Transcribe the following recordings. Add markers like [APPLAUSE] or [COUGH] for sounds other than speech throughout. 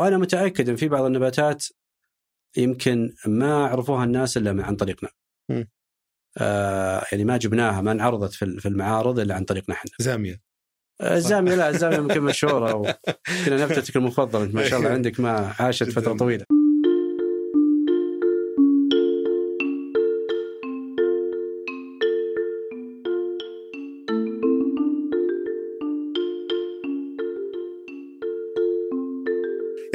وأنا متأكد إن في بعض النباتات يمكن ما عرفوها الناس إلا عن طريقنا. م. آه يعني ما جبناها ما انعرضت في المعارض إلا عن طريقنا إحنا. زاميه آه، الزاميه لا الزاميه يمكن مشهورة وكنا نبتتك المفضلة ما شاء الله [LAUGHS] عندك ما عاشت فترة طويلة.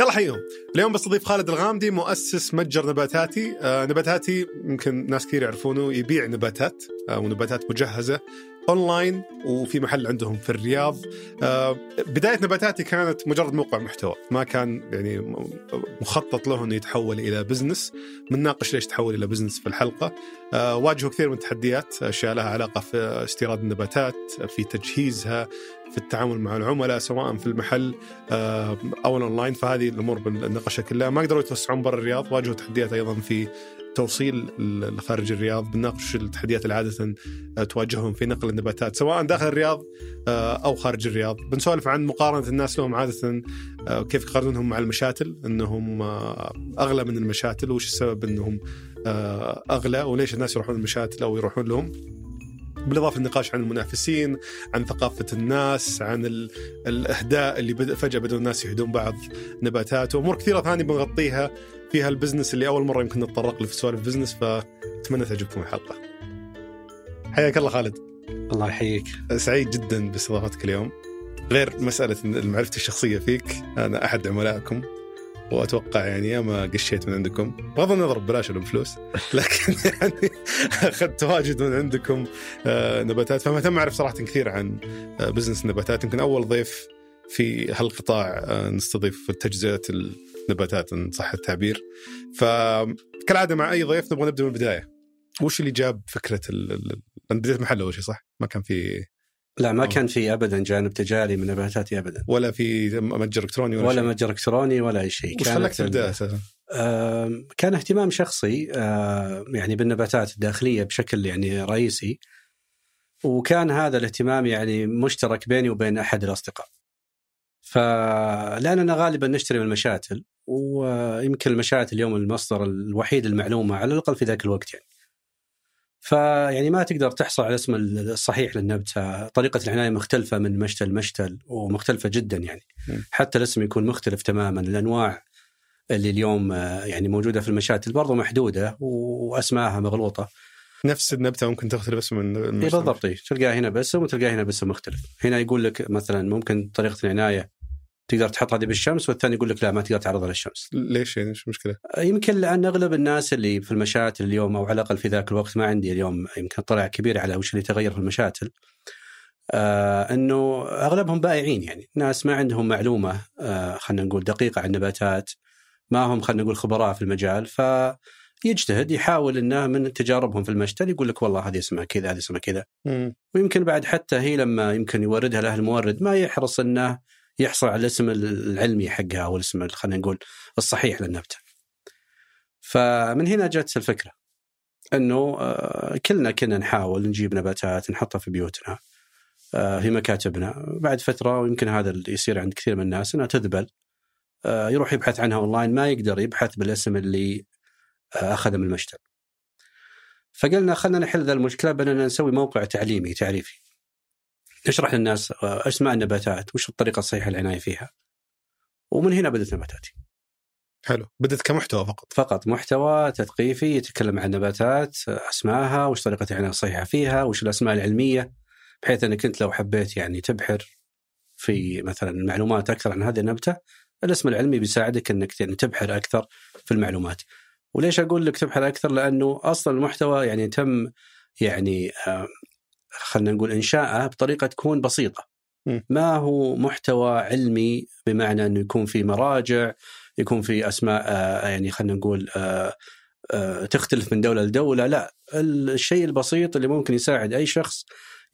يلا حيهم اليوم بستضيف خالد الغامدي مؤسس متجر نباتاتي. آه نباتاتي يمكن ناس كثير يعرفونه يبيع نباتات آه ونباتات مجهزة. أونلاين وفي محل عندهم في الرياض. آه بداية نباتاتي كانت مجرد موقع محتوى. ما كان يعني مخطط له إنه يتحول إلى business. بنناقش ليش تحول إلى business في الحلقة. آه واجهوا كثير من التحديات أشياء لها علاقة في استيراد النباتات في تجهيزها في التعامل مع العملاء سواء في المحل آه، أو الأونلاين. فهذه الأمور بنناقشها كلها. ما قدروا يتوسعون برا الرياض. واجهوا تحديات أيضا في توصيل لخارج الرياض بنناقش التحديات اللي عادة آه، تواجههم في نقل النباتات سواء داخل الرياض آه، أو خارج الرياض. بنسولف عن مقارنة الناس لهم عادة كيف يقارنونهم مع المشاتل إنهم أغلى من المشاتل وش السبب إنهم أغلى وليش الناس يروحون المشاتل أو يروحون لهم. بالإضافة للنقاش عن المنافسين، عن ثقافة الناس، عن الأهداء اللي بدأ فجأة بدأوا الناس يهدون بعض نباتات وأمور كثيرة ثانية بنغطيها. فيها ال business اللي أول مرة يمكن نتطرق له في سوالف business فأتمنى تعجبكم الحلقة. حياك الله خالد. الله يحييك. سعيد جدا باستضافتك اليوم. غير مسألة معرفتي الشخصية فيك، أنا أحد عملائكم وأتوقع يعني ياما قشيت من عندكم بغض النظر ببلاش ولا بفلوس [LAUGHS] لكن يعني أخذت واجد من عندكم آه، نباتات فمهتم أعرف صراحة كثير عن آه، بزنس النباتات يمكن أول ضيف في هالقطاع آه، نستضيف تجزئه النباتات إن صح التعبير. فكالعادة مع أي ضيف نبغى نبدأ من البداية. وش اللي جاب فكرة ال... بديت محل أول شيء صح؟ ما كان في لا ما كان في ابدا جانب تجاري من نباتاتي ابدا. ولا في متجر إلكتروني ولا, ولا متجر إلكتروني ولا أي شيء. وش خلاك تبدا أساسا؟ كان اهتمام شخصي يعني بالنباتات الداخلية بشكل يعني رئيسي. وكان هذا الاهتمام يعني مشترك بيني وبين أحد الأصدقاء. فلأننا غالبا نشتري من المشاتل ويمكن المشاتل اليوم المصدر الوحيد للمعلومة على الأقل في ذاك الوقت يعني. فيعني ما تقدر تحصل على الاسم الصحيح للنبتة، طريقة العناية مختلفة من مشتل لمشتل ومختلفة جدا يعني. حتى الاسم يكون مختلف تماما، الأنواع اللي اليوم يعني موجودة في المشاتل برضو محدودة واسمائها مغلوطة. نفس النبتة ممكن تختلف اسم من المشتل. بالضبط تلقاه هنا باسم وتلقاه هنا باسم مختلف، هنا يقول لك مثلا ممكن طريقة العناية تقدر تحط هذه بالشمس والثاني يقول لك لا ما تقدر تعرضها للشمس. ليش يعني إيش المشكلة؟ يمكن لأن أغلب الناس اللي في المشاتل اليوم أو على الأقل في ذاك الوقت ما عندي اليوم يمكن طلع كبير على وش اللي تغير في المشاتل. آه إنه أغلبهم بائعين يعني ناس ما عندهم معلومة آه خلينا نقول دقيقة عن النباتات ما هم خلينا نقول خبراء في المجال ف يجتهد يحاول إنه من تجاربهم في المشتل يقول لك والله هذه اسمها كذا هذه اسمها كذا ويمكن بعد حتى هي لما يمكن يوردها له المورد ما يحرص إنه يحصل على الاسم العلمي حقها أو الاسم خلينا نقول الصحيح للنبتة. فمن هنا جت الفكرة إنه آه، كلنا كنا نحاول نجيب نباتات نحطها في بيوتنا آه، في مكاتبنا بعد فترة ويمكن هذا اللي يصير عند كثير من الناس إنها تذبل آه، يروح يبحث عنها أونلاين ما يقدر يبحث بالاسم اللي أخذه من المشتل. فقلنا خلينا نحل ذا المشكلة بأننا نسوي موقع تعليمي تعريفي نشرح للناس آه، أسماء النباتات وش الطريقة الصحيحة للعنايه فيها. ومن هنا بدأت نباتاتي. حلو. بدت كمحتوى فقط. فقط. محتوى تثقيفي يتكلم عن النباتات اسمائها وش طريقة العناية الصحيحة فيها وش الأسماء العلمية بحيث إنك أنت لو حبيت يعني تبحر في مثلا معلومات أكثر عن هذه النبتة الأسم العلمي بيساعدك إنك يعني تبحر أكثر في المعلومات. وليش أقول لك تبحر أكثر؟ لأنه أصلا المحتوى يعني تم يعني آه، خلينا نقول انشائه بطريقة تكون بسيطة. ما هو محتوى علمي بمعنى إنه يكون في مراجع يكون في أسماء آه، يعني خلينا نقول آه، آه، تختلف من دولة لدولة. لا الشيء البسيط اللي ممكن يساعد أي شخص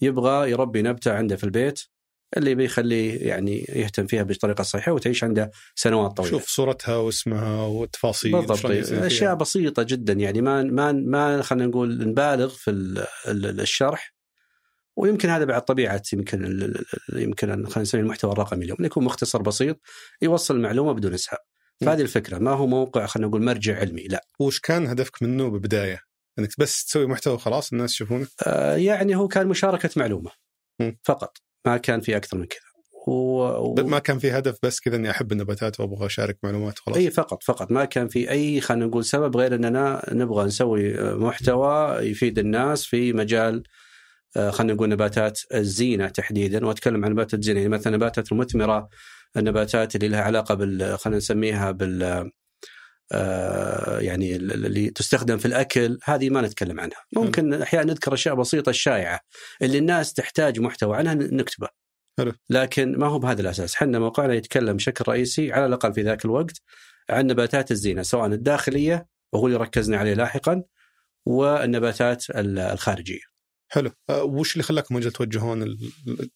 يبغى يربي نبتة عنده في البيت اللي بيخليه يعني يهتم فيها بالطريقة الصحيحه وتعيش عنده سنوات طويلة. شوف صورتها واسمها والتفاصيل بالضبط. أشياء بسيطة جدا يعني ما ما ما خلينا نقول نبالغ في الشرح. ويمكن هذا بعد طبيعة يمكن يمكن خلينا نسميه المحتوى الرقمي اليوم. يكون مختصر بسيط يوصل المعلومه بدون اسهاب. فهذه الفكرة. ما هو موقع خلينا نقول مرجع علمي؟ لا. وش كان هدفك منه بالبداية؟ إنك بس تسوي محتوى خلاص الناس يشوفونه؟ آه يعني هو كان مشاركة معلومة. م. فقط. ما كان في أكثر من كذا. و... و... ما كان في هدف بس كذا إني أحب النباتات وأبغى أشارك معلومات خلاص إي فقط فقط. ما كان في أي خلينا نقول سبب غير إننا نبغى نسوي محتوى يفيد الناس في مجال آه، خلينا نقول نباتات الزينة تحديدا وأتكلم عن نباتات الزينة يعني مثلا النباتات المثمرة النباتات اللي لها علاقة بال خلينا نسميها بال آه، يعني اللي تستخدم في الأكل هذه ما نتكلم عنها. ممكن أحيانا نذكر أشياء بسيطة الشائعه اللي الناس تحتاج محتوى عنها نكتبه. لكن ما هو بهذا الأساس. إحنا موقعنا يتكلم بشكل رئيسي على الأقل في ذاك الوقت عن نباتات الزينة سواء الداخلية وهو اللي ركزنا عليه لاحقا والنباتات الخارجية. حلو أه وش اللي خلاكم أجل توجهون.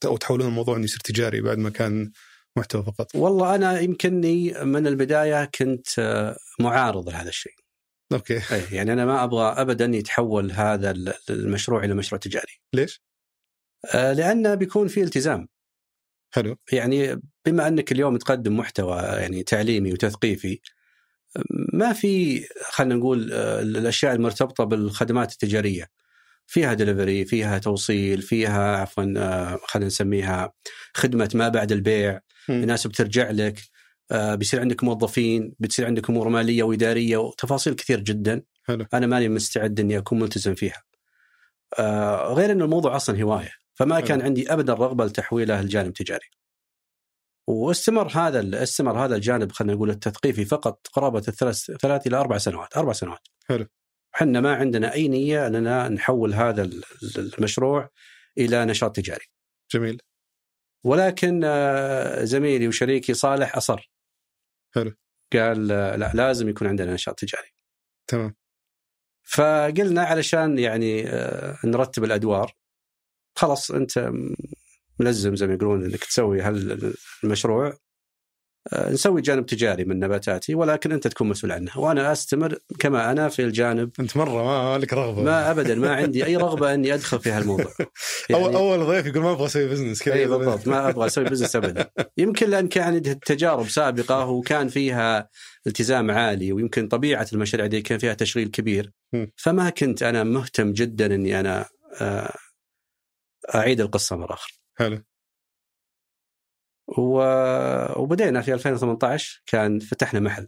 أو تحولون الموضوع إنه يصير تجاري بعد ما كان محتوى فقط؟ والله أنا يمكنني من البداية كنت آه، معارض لهذا الشيء. أوكي. أي يعني أنا ما أبغى ابدا يتحول هذا المشروع إلى مشروع تجاري. ليش؟ آه لأنه بيكون في التزام. حلو. يعني بما أنك اليوم تقدم محتوى يعني تعليمي وتثقيفي ما في خلينا نقول الأشياء المرتبطة بالخدمات التجارية. فيها دليفري فيها توصيل فيها عفوا آه، خلينا نسميها خدمة ما بعد البيع. الناس بترجع لك آه، بيصير عندك موظفين بتصير عندك أمور مالية وإدارية وتفاصيل كثير جدا. حلو. أنا ماني مستعد إني أكون ملتزم فيها. آه، غير إنه الموضوع أصلا هواية فما حلو. كان عندي ابدا رغبة لتحويله الجانب تجاري. واستمر هذا استمر هذا الجانب خلينا نقول التثقيفي فقط قرابة الثلاث ثلاث إلى أربع سنوات أربع سنوات. حلو. إحنا ما عندنا أي نية أننا نحول هذا المشروع إلى نشاط تجاري. جميل. ولكن آه، زميلي وشريكي صالح أصر. حلو. قال آه، لا لازم يكون عندنا نشاط تجاري. تمام. فقلنا علشان يعني آه، نرتب الأدوار خلاص أنت ملزم زي ما يقولون إنك تسوي هالمشروع نسوي جانب تجاري من نباتاتي ولكن أنت تكون مسؤول عنه. وأنا أستمر كما أنا في الجانب. أنت مرة ما لك رغبة. ما ابدا ما عندي أي رغبة أني أدخل في هالموضوع. [LAUGHS] يعني أول اول ضيف يقول ما أبغى أسوي business كذا. أي بالضبط ما أبغى أسوي business ابدا. يمكن لأن كان عندي تجارب سابقة وكان فيها التزام عالي ويمكن طبيعة المشاريع دي كان فيها تشغيل كبير. فما كنت أنا مهتم جدا إني أنا آه، أعيد القصة مرة أخرى. حلو. وبدينا في 2018 كان فتحنا محل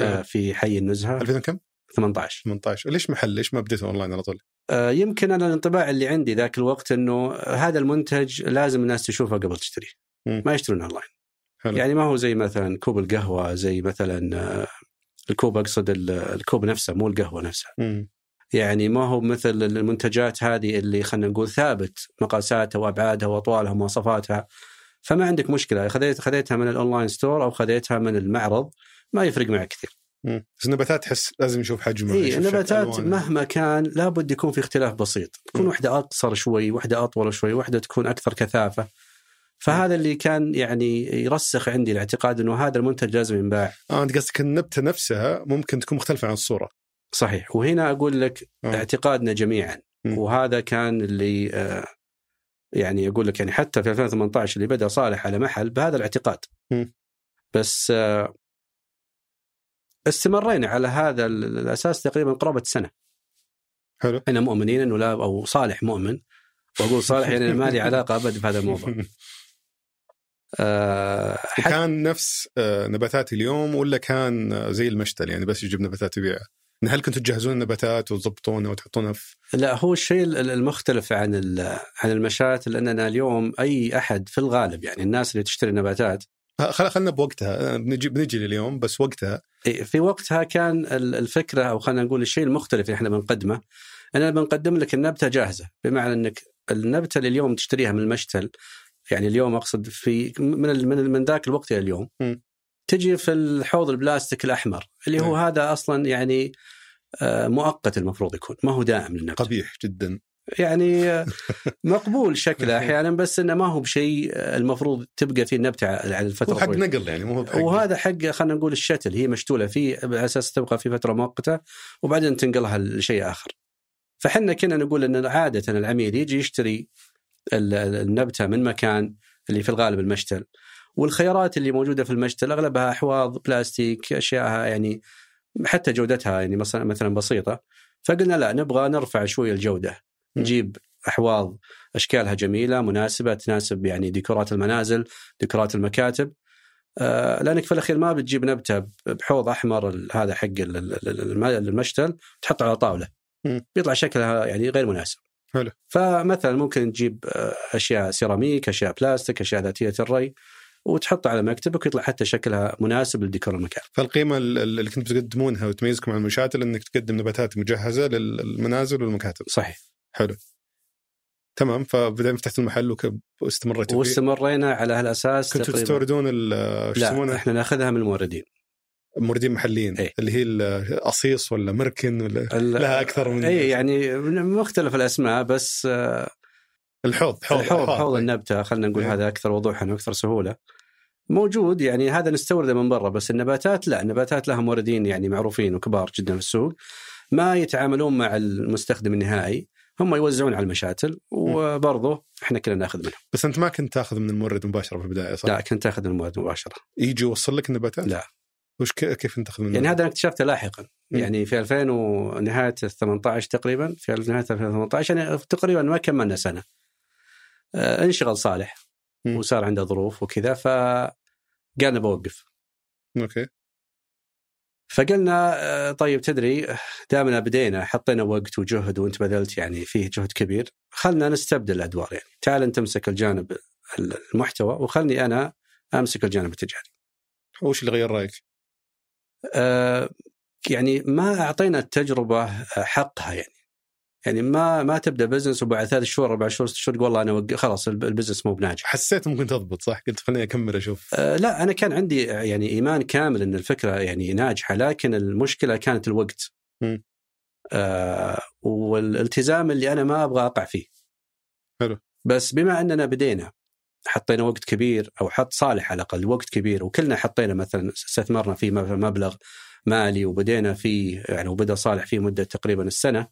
آه في حي النزهة 2000 كم؟ 18 18 ليش محل؟ ليش ما بديته أونلاين على طول؟ آه يمكن أنا الانطباع اللي عندي ذاك الوقت إنه هذا المنتج لازم الناس تشوفه قبل تشتريه ما يشترون أونلاين حلو. يعني ما هو زي مثلا كوب القهوة زي مثلا آه الكوب أقصد الكوب نفسه مو القهوة نفسها م. يعني ما هو مثل المنتجات هذه اللي خلينا نقول ثابت مقاساتها وأبعادها وأطوالها ومواصفاتها فما عندك مشكلة خذيت خذيتها من ال online store أو خذيتها من المعرض ما يفرق معك كثير. بس النباتات تحس لازم نشوف حجمها اي النباتات مهما كان لابد يكون في اختلاف بسيط، تكون واحدة أقصر شوي، واحدة أطول شوي، واحدة تكون أكثر كثافة. فهذا اللي كان يعني يرسخ عندي الاعتقاد إنه هذا المنتج لازم ينباع. آه أنت قصدك النبتة نفسها ممكن تكون مختلفة عن الصورة. صحيح، وهنا أقول لك آه. اعتقادنا جميعا. وهذا كان اللي آه يعني أقول لك يعني حتى في 2018 اللي بدأ صالح على محل بهذا الاعتقاد. م. بس آه، استمرينا على هذا الأساس تقريبا قرابة سنة. حلو. إحنا مؤمنين إنه لا أو صالح مؤمن. وأقول صالح يعني ما لي علاقة أبد بهذا الموضوع. [LAUGHS] آه كان نفس آه نباتات اليوم ولا كان زي المشتل يعني بس يجيب نباتات يبيعها؟ هل كنتوا تجهزون النباتات وتضبطونها وتحطونها في لا هو الشيء المختلف عن عن المشات لأننا اليوم أي أحد في الغالب يعني الناس اللي تشتري نباتات خل خلنا بوقتها بنجي بنجي لليوم بس وقتها في وقتها كان الفكرة أو خلينا نقول الشيء المختلف اللي إحنا بنقدمه اننا بنقدم لك النبتة جاهزة بمعنى إنك النبتة اللي اليوم تشتريها من المشتل يعني اليوم أقصد في من من من ذاك الوقت إلى اليوم م. تجي في الحوض البلاستيك الأحمر اللي هو م. هذا أصلا يعني آه، مؤقت المفروض يكون. ما هو دائم للنبته قبيح جدا. يعني آه، [LAUGHS] مقبول شكله أحيانا بس إنه ما هو بشيء آه، المفروض تبقى فيه النبته على الفترة حق نقل يعني مو بحق وهذا حق خلينا نقول الشتل هي مشتولة فيه على أساس تبقى في فترة مؤقتة وبعدين تنقلها لشيء آخر. فحنا كنا نقول إن عادة العميل يجي يشتري النبتة من مكان اللي في الغالب المشتل. والخيارات اللي موجودة في المشتل أغلبها أحواض بلاستيك أشياءها يعني حتى جودتها يعني مثلا مثلا بسيطة فقلنا لا نبغى نرفع شوي الجودة. نجيب أحواض أشكالها جميلة مناسبة تناسب يعني ديكورات المنازل ديكورات المكاتب آه لأنك في الأخير ما بتجيب نبتة بحوض أحمر هذا حق ال- ال- ال- الم- المشتل تحطه على طاولة. بيطلع شكلها يعني غير مناسب حلو. فمثلا ممكن تجيب آه، أشياء سيراميك أشياء بلاستيك أشياء ذاتية الري وتحطها على مكتبك ويطلع حتى شكلها مناسب لديكور المكان. فالقيمة ال- ال- اللي كنتوا بتقدمونها وتميزكم عن المشاتل إنك تقدم نباتات مجهزة للمنازل والمكاتب. صحيح. حلو. تمام. فبعدين فتحت المحل فيه. واستمرينا على هالأساس كنتوا. تستوردون لا يسمونه؟ إحنا ناخذها من الموردين. موردين محليين. إيه. اللي هي الاصيص ولا مركن ولا ال- لها أكثر من اي يعني مختلف الأسماء بس آه، الحوض حوض حوض. حوض النبتة خلينا نقول إيه. هذا أكثر وضوحا وأكثر سهولة. موجود يعني هذا نستورده من برا بس النباتات لا النباتات لها موردين يعني معروفين وكبار جدا في السوق ما يتعاملون مع المستخدم النهائي هم يوزعون على المشاتل وبرضه إحنا كنا ناخذ منهم بس أنت ما كنت تاخذ من المورد مباشرة في البداية صح؟ لا كنت اخذ المواد مباشرة يجي يوصل لك النباتات؟ لا. وش كيف أنت تاخذ منه؟ يعني هذا أنا اكتشفته لاحقا مم. يعني في 2000 ونهاية 18 تقريبا في نهاية 2018 يعني تقريبا ما كملنا سنة آه، انشغل صالح وصار عنده ظروف وكذا فقال بوقف. أوكي. فقلنا آه، طيب تدري دامنا بدينا حطينا وقت وجهد وانت بذلت يعني فيه جهد كبير خلنا نستبدل الأدوار يعني. تعال أنت تمسك الجانب المحتوى وخلني أنا أمسك الجانب التجاري. وش اللي غير رأيك؟ آه، يعني ما أعطينا التجربة حقها يعني. يعني ما ما تبدأ business وبعد ثلاث شهور أربع شهور ست شهور تقول والله أنا وق- خلاص الب- ال business مو بناجح. حسيت ممكن تضبط صح؟ قلت خليني أكمل أشوف آه، لا أنا كان عندي يعني إيمان كامل إن الفكرة يعني ناجحة لكن المشكلة كانت الوقت. آه والالتزام اللي أنا ما أبغى أقع فيه. حلو. بس بما أننا بدينا حطينا وقت كبير أو حط صالح على الأقل وقت كبير وكلنا حطينا مثلا استثمرنا في مبلغ مالي وبدينا فيه يعني وبدأ صالح فيه مدة تقريبا السنة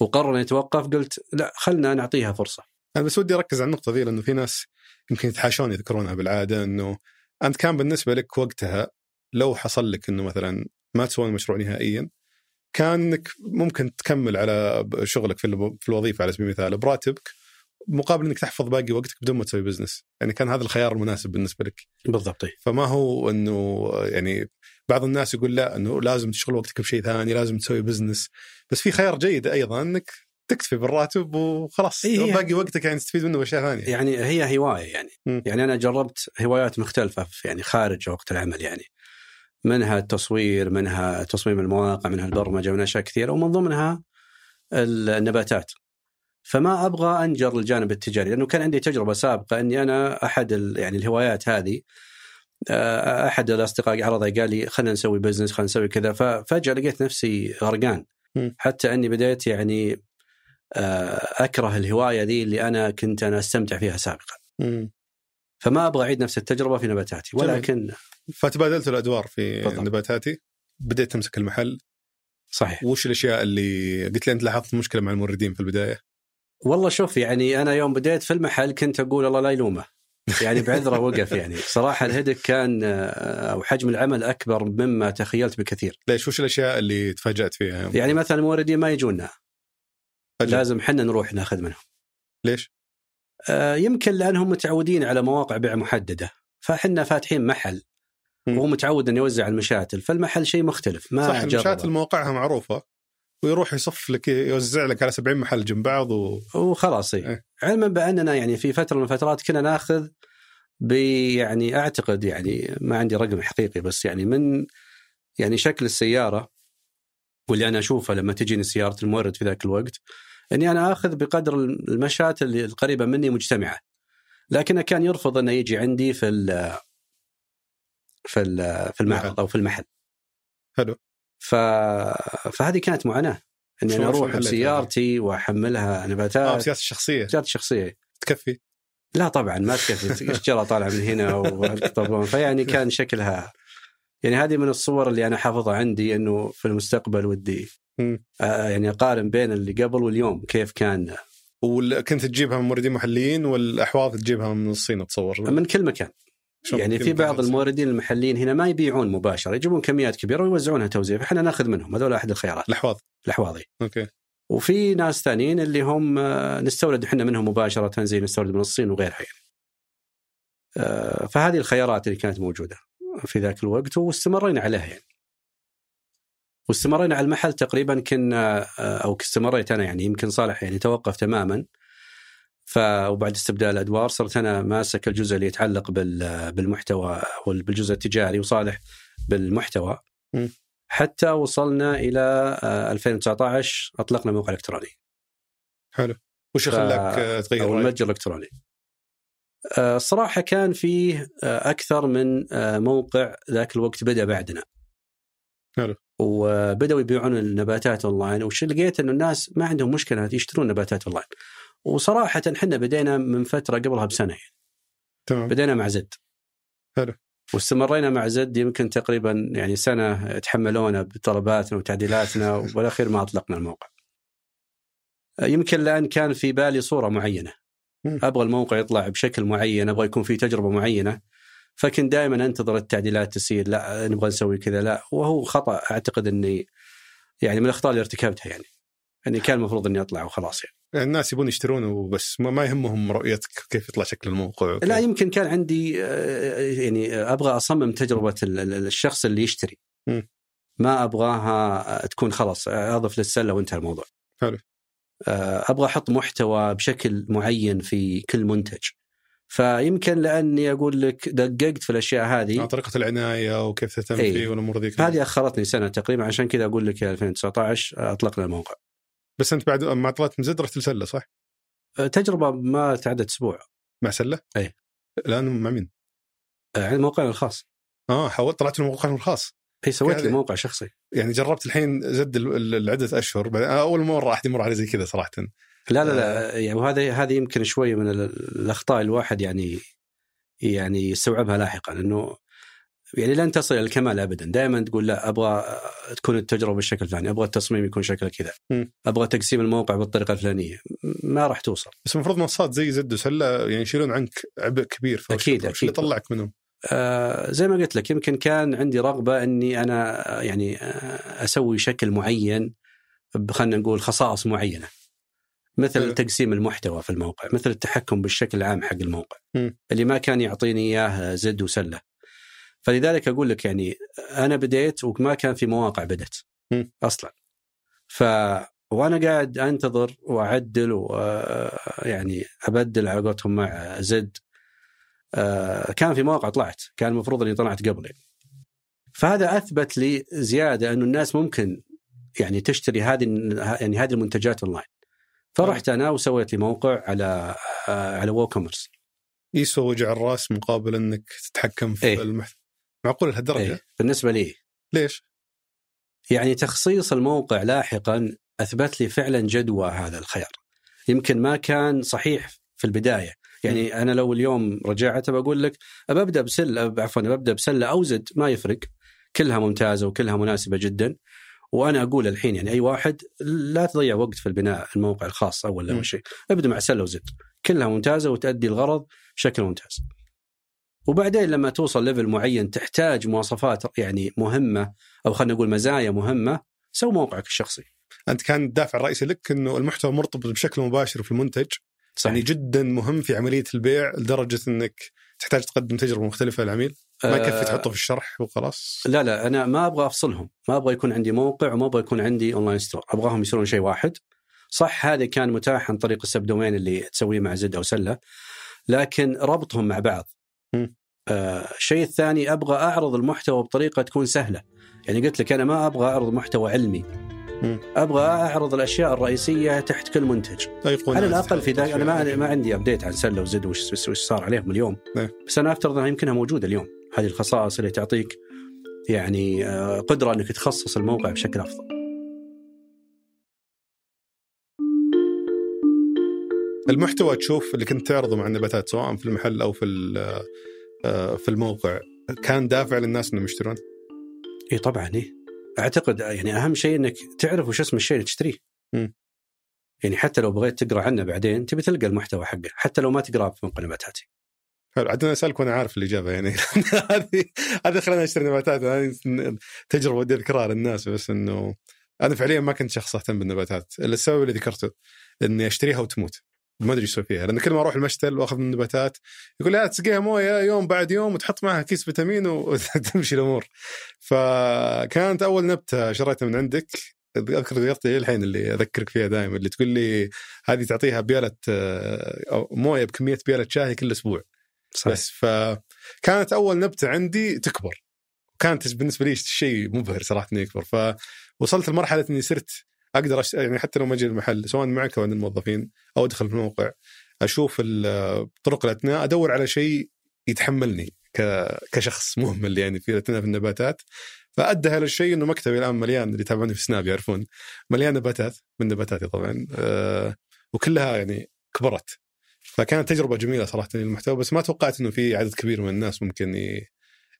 وقرر يتوقف قلت لا خلنا نعطيها فرصة. أنا بس ودي أركز على النقطة ذي لأنه في ناس يمكن يتحاشون يذكرونها بالعادة إنه أنت كان بالنسبة لك وقتها لو حصل لك إنه مثلا ما تسوون المشروع نهائيا كان إنك ممكن تكمل على شغلك في الو- في الوظيفة على سبيل المثال براتبك مقابل إنك تحفظ باقي وقتك بدون ما تسوي business، يعني كان هذا الخيار المناسب بالنسبة لك، بالضبط. فما هو إنه يعني بعض الناس يقول لا إنه لازم تشغل وقتك بشيء ثاني، لازم تسوي business، بس في خيار جيد أيضا إنك تكتفي بالراتب وخلاص. إيه، هي- باقي وقتك يعني تستفيد منه بأشياء ثانية. يعني هي هواية يعني. مم. يعني أنا جربت هوايات مختلفة في يعني خارج وقت العمل يعني. منها التصوير منها تصميم المواقع منها البرمجة من أشياء كثيرة ومن ضمنها النباتات. فما أبغى أنجر الجانب التجاري لأنه كان عندي تجربة سابقة إني أنا أحد يعني الهوايات هذه. أحد الأصدقاء عرضها قال لي خلينا نسوي بزنس خلينا نسوي كذا. ففجاه لقيت نفسي غرقان. حتى أني بديت يعني آه، أكره الهواية ذي اللي أنا كنت أنا أستمتع فيها سابقا. فما أبغى أعيد نفس التجربة في نباتاتي. ولكن فتبادلت الأدوار في بالضبط. نباتاتي. بديت تمسك المحل. صحيح. وش الأشياء اللي قلت لي أنت لاحظت مشكلة مع الموردين في البداية؟ والله شوف يعني أنا يوم بديت في المحل كنت أقول الله لا يلومه. يعني بعذره وقف يعني. صراحة الهدك كان آه، أو حجم العمل أكبر مما تخيلت بكثير. ليش؟ وش الأشياء اللي تفاجأت فيها؟ يعني مثلا الموردين ما يجونا. أجل. لازم حنا نروح ناخذ منهم. ليش؟ آه، يمكن لأنهم متعودين على مواقع بيع محددة. فاحنا فاتحين محل. وهو متعود إنه يوزع المشاتل فالمحل شيء مختلف ما صح. المشاتل موقعها معروفة. ويروح يصف لك يوزع لك على 70 محل جنب بعض و... وخلاص إيه. إيه. علما بأننا يعني في فترة من الفترات كنا ناخذ ب يعني أعتقد يعني ما عندي رقم حقيقي بس يعني من يعني شكل السيارة واللي أنا أشوفه لما تجيني سيارة المورد في ذاك الوقت إني أنا آخذ بقدر المشات اللي القريبه مني مجتمعة لكنه كان يرفض إنه يجي عندي في ال في ال في المعرض أو في المحل حلو. ف... فهذه كانت معاناة. إني أنا أروح؟ بسيارتي وأحملها آه نباتات سياسه الشخصية. سيارتي الشخصية. تكفي؟ لا طبعا ما تكفي. الشجره طالعه من هنا والطبلون فيعني [LAUGHS] كان شكلها. يعني هذه من الصور اللي أنا حافظها عندي إنه في المستقبل ودي. آه يعني أقارن بين اللي قبل واليوم كيف كان. وكنت تجيبها من موردين محليين والأحواض تجيبها من الصين اتصور من كل مكان. يعني في بعض؟ الموردين المحليين هنا ما يبيعون مباشرة يجيبون كميات كبيرة ويوزعونها توزيع فإحنا ناخذ منهم هذول أحد الخيارات الأحواض الاحواضي أوكي وفي ناس ثانيين اللي هم آه، نستورد إحنا منهم مباشرة زي نستورد من الصين وغيرها يعني. آه، فهذه الخيارات اللي كانت موجودة في ذاك الوقت واستمرينا عليها يعني. واستمرينا على المحل تقريبا كنا آه، أو استمريت أنا يعني يمكن صالح يعني توقف تماما ف وبعد استبدال الادوار صرت أنا ماسك الجزء اللي يتعلق بال- بالمحتوى بالجزء التجاري وصالح بالمحتوى م. حتى وصلنا إلى آه، 2019 أطلقنا موقع إلكتروني حلو وش خلاك آه، تغير أو؟ المتجر الإلكتروني. آه، الصراحه كان فيه آه، أكثر من آه، موقع ذاك الوقت بدأ بعدنا. حلو. وبدأوا يبيعون النباتات أونلاين وش لقيت إنه الناس ما عندهم مشكلة يشترون نباتات أونلاين. وصراحة إحنا بدينا من فترة قبلها بسنة يعني. تمام بدينا مع زد. حلو. واستمرينا مع زد يمكن تقريبا يعني سنة تحملونا بطلباتنا وتعديلاتنا [LAUGHS] وبالأخير ما أطلقنا الموقع. يمكن لأن كان في بالي صورة معينة. أبغى الموقع يطلع بشكل معين، أبغى يكون في تجربة معينة. فكنت دائما أنتظر التعديلات تصير لا نبغى نسوي كذا لا وهو خطأ أعتقد إني يعني من الأخطاء اللي ارتكبتها يعني. اني كان المفروض إني أطلع وخلاص يعني. يعني الناس يبون يشترون وبس ما, ما يهمهم رؤيتك كيف يطلع شكل الموقع لا يمكن كان عندي آه، يعني أبغى أصمم تجربة ال- ال- الشخص اللي يشتري. مم. ما أبغاها تكون خلاص أضف للسلة وانتهى الموضوع. حلو. آه، أبغى أحط محتوى بشكل معين في كل منتج. فيمكن لأني أقول لك دققت في الأشياء آه، هذه طريقة العناية وكيف تهتم إيه. فيه والأمور ذي هذه أخرتني سنة تقريبا عشان كذا أقول لك يا 2019 أطلقنا الموقع. بس انت بعد ما طلعت من زد رحت لسلة صح؟ آه، تجربة ما تعدت أسبوع مع سلة؟ إيه. الآن مع مين؟ آه، عند موقعنا الخاص آه حاولت طلعت من موقعهم الخاص هي سويت لي موقع شخصي يعني جربت الحين زد ال- ال- العدة أشهر بعدين أول مرة أحد يمر علي زي كذا صراحة لا لا لا يعني وهذا هذه يمكن شوي من ال- الأخطاء الواحد يعني يعني يستوعبها لاحقا إنه يعني لن تصل إلى الكمال ابدا، دائما تقول لا أبغى تكون التجربة بالشكل الفلاني، أبغى التصميم يكون شكله كذا،. أبغى تقسيم الموقع بالطريقة الفلانية، ما راح توصل. بس المفروض منصات زي زد وسله يعني يشيلون عنك عبء كبير فوش- أكيد، وش اللي. طلعك منهم؟ آه زي ما قلت لك يمكن كان عندي رغبة إني أنا يعني آه أسوي شكل معين خلينا نقول خصائص معينة. مثل حلو. تقسيم المحتوى في الموقع، مثل التحكم بالشكل العام حق الموقع. مم. اللي ما كان يعطيني اياه زد وسله. فلذلك أقول لك يعني أنا بديت وما كان في مواقع بدت. أصلا. ف وأنا قاعد أنتظر وأعدل ويعني أبدل على قولتهم مع زد آه، كان في مواقع طلعت كان المفروض إني طلعت قبل يعني. فهذا أثبت لي زيادة أنه الناس ممكن يعني تشتري هذه يعني هذه المنتجات أونلاين فرحت أنا وسويت لي موقع على آه، على WooCommerce يسوى وجع الرأس مقابل إنك تتحكم في إيه. المحتوى معقول لهالدرجة؟ إيه. بالنسبة لي ليش؟ يعني تخصيص الموقع لاحقا أثبت لي فعلا جدوى هذا الخيار يمكن ما كان صحيح في البداية يعني أنا لو اليوم رجعت بقول لك أبدأ بسله عفوا أبدأ بسلة أو زد ما يفرق كلها ممتازة وكلها مناسبة جدا وأنا أقول الحين يعني أي واحد لا تضيع وقت في البناء الموقع الخاص. أول شيء أبدأ مع سلة وزد كلها ممتازة وتؤدي الغرض بشكل ممتاز وبعدين لما توصل level معين تحتاج مواصفات يعني مهمة أو خلينا نقول مزايا مهمة سو موقعك الشخصي. أنت كان الدافع الرئيسي لك إنه المحتوى مرتبط بشكل مباشر في المنتج. يعني جدا مهم في عملية البيع لدرجة إنك تحتاج تقدم تجربة مختلفة للعميل ما يكفي آه، تحطه في الشرح وخلاص؟ لا لا أنا ما أبغى أفصلهم، ما أبغى يكون عندي موقع وما أبغى يكون عندي online store، أبغاهم يصيرون شيء واحد. صح هذا كان متاح عن طريق ال subdomain اللي تسويه مع زد أو سلة لكن ربطهم مع بعض. مم. آه الشيء الثاني أبغى أعرض المحتوى بطريقة تكون سهلة. يعني قلت لك أنا ما أبغى أعرض محتوى علمي. مم. أبغى أعرض الأشياء الرئيسية تحت كل منتج. على الأقل في ذاك أنا ما. ما عندي ابديت عن سلة وزد وش وش صار عليهم اليوم نعم. بس أنا أفترض أنها يمكنها موجودة اليوم هذه الخصائص اللي تعطيك يعني آه، قدرة أنك تخصص الموقع بشكل أفضل المحتوى تشوف اللي كنت تعرضه مع النباتات سواء في المحل أو في آه، في الموقع. كان دافع للناس إنهم يشترون؟ إي طبعا إي. أعتقد يعني أهم شيء إنك تعرف وش اسم الشيء اللي تشتريه. يعني حتى لو بغيت تقرأ عنه بعدين تبي تلقى المحتوى حقه حتى لو ما تقراه في موقع نباتاتي حلو عاد أنا أسألك وأنا عارف الإجابة يعني. [LAUGHS] هذه هذه خلاني اشتري نباتات هذه تجربة ودي اذكرها للناس بس إنه أنا فعليا ما كنت شخص أهتم بالنباتات. الا السبب اللي ذكرته إني أشتريها وتموت. ما أدري إيش فيها لأن كل ما أروح المشتل وأخذ من النباتات يقول لا تسقيها موية يوم بعد يوم وتحط معها كيس فيتامين وتمشي [LAUGHS] الأمور. فكانت أول نبتة شريتها من عندك أذكر ذكرتي الحين اللي أذكرك فيها دائما اللي تقول لي هذه تعطيها بيالة أو موية بكمية بيالة شاي كل أسبوع. صحيح. بس فكانت أول نبتة عندي تكبر كانت بالنسبة لي شيء مبهر صراحة انه يكبر فوصلت لمرحلة إني صرت أقدر أش... يعني حتى لو ما أجي المحل سواء معك أو عند الموظفين أو أدخل في الموقع أشوف طرق الاعتناء أدور على شيء يتحملني ك... كشخص مهمل يعني في الاعتناء في النباتات. فأدى هذا الشيء إنه مكتبي الآن مليان اللي يتابعوني في سناب يعرفون مليان نباتات من نباتاتي طبعا أه وكلها يعني كبرت. فكانت تجربة جميلة صراحة للمحتوى بس ما توقعت إنه في عدد كبير من الناس ممكن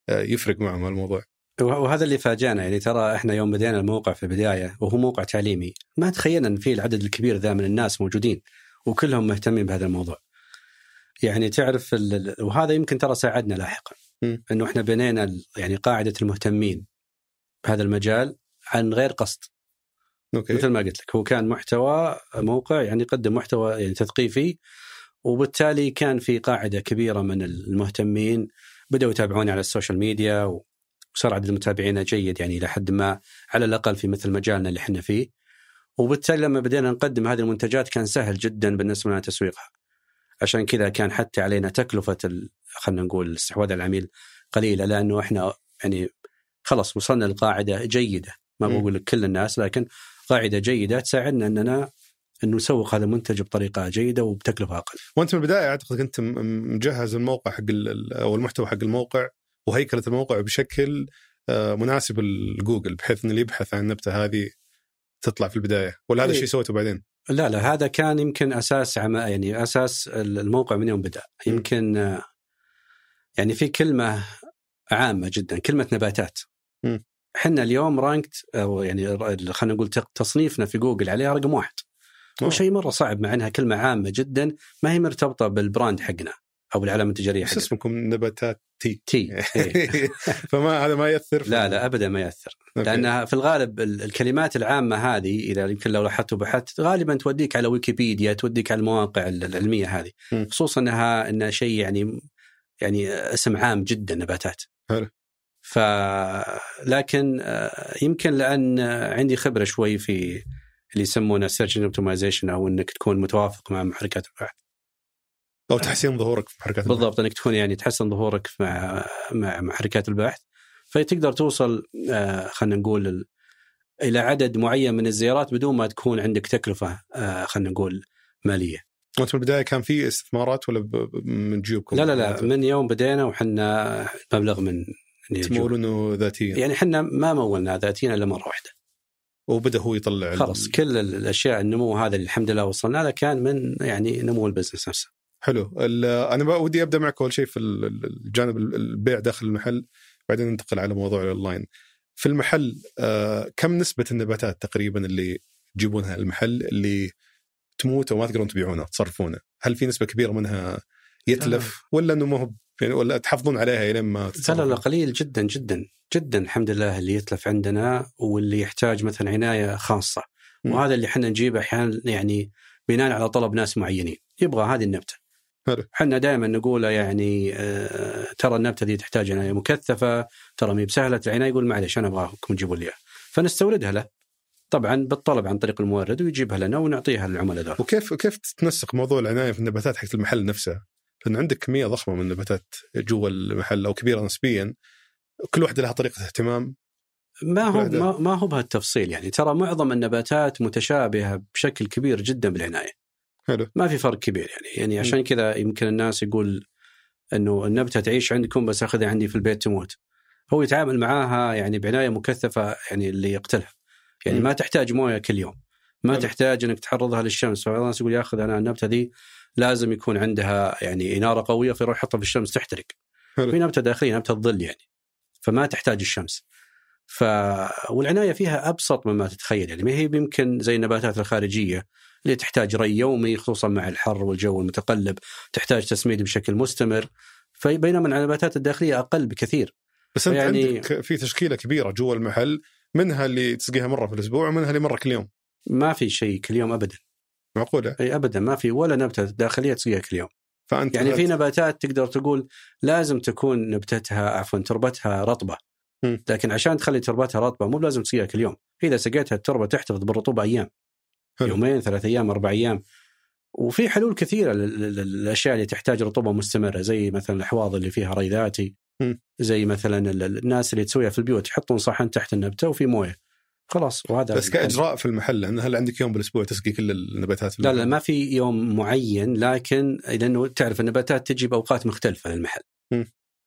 آه، يفرق معهم الموضوع. وهذا اللي فاجأنا يعني ترى إحنا يوم بدينا الموقع في البداية وهو موقع تعليمي ما تخيلنا إن في العدد الكبير ذا من الناس موجودين وكلهم مهتمين بهذا الموضوع. يعني تعرف وهذا يمكن ترى ساعدنا لاحقا إنه إحنا بنينا يعني قاعدة المهتمين بهذا المجال عن غير قصد. أوكي. مثل ما قلت لك هو كان محتوى موقع يعني يقدم محتوى يعني تثقيفي وبالتالي كان في قاعدة كبيرة من المهتمين بدأوا يتابعوني على ال social media وصار عدد متابعينا جيد يعني إلى حد ما على الأقل في مثل مجالنا اللي إحنا فيه. وبالتالي لما بدينا نقدم هذه المنتجات كان سهل جدا بالنسبة لنا تسويقها. عشان كذا كان حتى علينا تكلفة خلينا نقول الاستحواذ على العميل قليلة لأنه إحنا يعني خلاص وصلنا لقاعدة جيدة. ما بقول لك كل الناس لكن قاعدة جيدة تساعدنا إننا انه نسوق هذا المنتج بطريقة جيدة وبتكلفة أقل. وأنت من البداية أعتقد كنت مجهز الموقع حق أو المحتوى حق الموقع. وهيكلة الموقع بشكل آه، مناسب لجوجل بحيث إن اللي يبحث عن النبتة هذه تطلع في البداية. ولا هذا إيه. الشيء سويته بعدين؟ لا لا هذا كان يمكن أساس عم يعني أساس الموقع من يوم بدأ. يمكن آه، يعني في كلمة عامة جدا كلمة نباتات. إحنا اليوم ranked أو يعني خلينا نقول تصنيفنا في جوجل عليها رقم واحد. وشيء مرة صعب مع إنها كلمة عامة جدا ما هي مرتبطة بال brand حقنا. أو العلامه التجاريه حقنا اسمكم نباتات تي. تي إيه. [LAUGHS] فما هذا ما يأثر لا لا ابدا ما يأثر. لانها في الغالب الكلمات العامة هذه إذا يمكن لو لاحظت وبحثت غالبا توديك على ويكيبيديا توديك على المواقع العلمية هذه. خصوصا إنها انها شيء يعني يعني اسم عام جدا نباتات. حلو. ف لكن آه، يمكن لأن عندي خبرة شوي في اللي يسمونه search optimization أو إنك تكون متوافق مع محركات البحث. أو تحسين ظهورك في محركات البحث. بالضبط إنك تكون يعني تحسن ظهورك مع مع محركات البحث فتقدر توصل آه خلينا نقول إلى عدد معين من الزيارات بدون ما تكون عندك تكلفة آه خلينا نقول مالية. وأنت في البداية كان في استثمارات ولا من جيوبكم؟ لا لا لا من يوم بدينا وحنا مبلغ من يعني تمولونه ذاتيا يعني إحنا ما مولنا ذاتيا إلا مرة واحدة. وبدأ هو يطلع خلاص كل الأشياء النمو هذا اللي الحمد لله وصلنا له كان من يعني نمو ال business نفسه. حلو أنا ودي أبدأ معك أول شيء في الجانب البيع داخل المحل بعدين ننتقل على موضوع الأونلاين. في المحل آه كم نسبة النباتات تقريبا اللي تجيبونها المحل اللي تموت وما تقدرون تبيعونها تصرفونها؟ هل في نسبة كبيرة منها يتلف آه. ولا إنه ما هو يعني ولا تحافظون عليها إلين ما لا لا قليل جدا جدا جدا الحمد لله اللي يتلف عندنا واللي يحتاج مثلا عناية خاصة. وهذا اللي إحنا نجيبه أحيانا يعني بناء على طلب ناس معينين يبغى هذه النبتة إحنا دائما نقول يعني آه ترى النبتة دي تحتاج عنايه مكثفة ترى ما بسهلة العنايه يقول معلش أنا أبغاكم تجيبوا لي فنستوردها له طبعا بالطلب عن طريق المورد ويجيبها لنا ونعطيها للعملاء ذول. وكيف كيف تنسق موضوع العناية في النباتات حقت المحل نفسها؟ لأن عندك كمية ضخمة من النباتات جوا المحل أو كبيرة نسبيا كل واحدة لها طريقة اهتمام ما هو ما, ما هو بهالتفصيل يعني ترى معظم النباتات متشابهة بشكل كبير جدا بالعناية. حلو. ما في فرق كبير يعني يعني عشان كذا يمكن الناس يقول إنه النبتة تعيش عندكم بس أخذها عندي في البيت تموت. هو يتعامل معاها يعني بعناية مكثفة يعني اللي يقتلها. يعني م. ما تحتاج موية كل يوم. ما حلو. تحتاج إنك تعرضها للشمس فبعض الناس يقول ياخذ أنا النبتة ذي لازم يكون عندها يعني إنارة قوية فيروح يحطها في الشمس تحترق. في نبتة داخلية نبتة الظل يعني. فما تحتاج الشمس. ف والعناية فيها أبسط مما تتخيل يعني ما هي يمكن زي النباتات الخارجية اللي تحتاج ري يومي خصوصا مع الحر والجو المتقلب، تحتاج تسميد بشكل مستمر، فبينما النباتات الداخلية أقل بكثير. بس أنت يعني- عندك في تشكيلة كبيرة جوا المحل منها اللي تسقيها مرة في الأسبوع ومنها اللي مرة كل يوم. ما في شيء كل يوم ابدا. معقولة؟ إي ابدا ما في ولا نبتة داخلية تسقيها كل يوم. فأنت يعني في نباتات تقدر تقول لازم تكون نبتتها عفوا تربتها رطبة. لكن عشان تخلي تربتها رطبة مو لازم تسقيها كل يوم. إذا سقيتها التربة تحتفظ بالرطوبة أيام. حلو. يومين ثلاث أيام أربع أيام وفي حلول كثيرة لل- لل- للأشياء اللي تحتاج رطوبة مستمرة زي مثلا الأحواض اللي فيها ري ذاتي. زي مثلا ال- ال- الناس اللي تسويها في البيوت يحطون صحن تحت النبتة وفي موية خلاص وهذا بس كإجراء في المحل هل عندك يوم بالأسبوع تسقي كل النباتات لا؟ لا ما في يوم معين لكن لأنه تعرف النباتات تجي بأوقات مختلفة للمحل.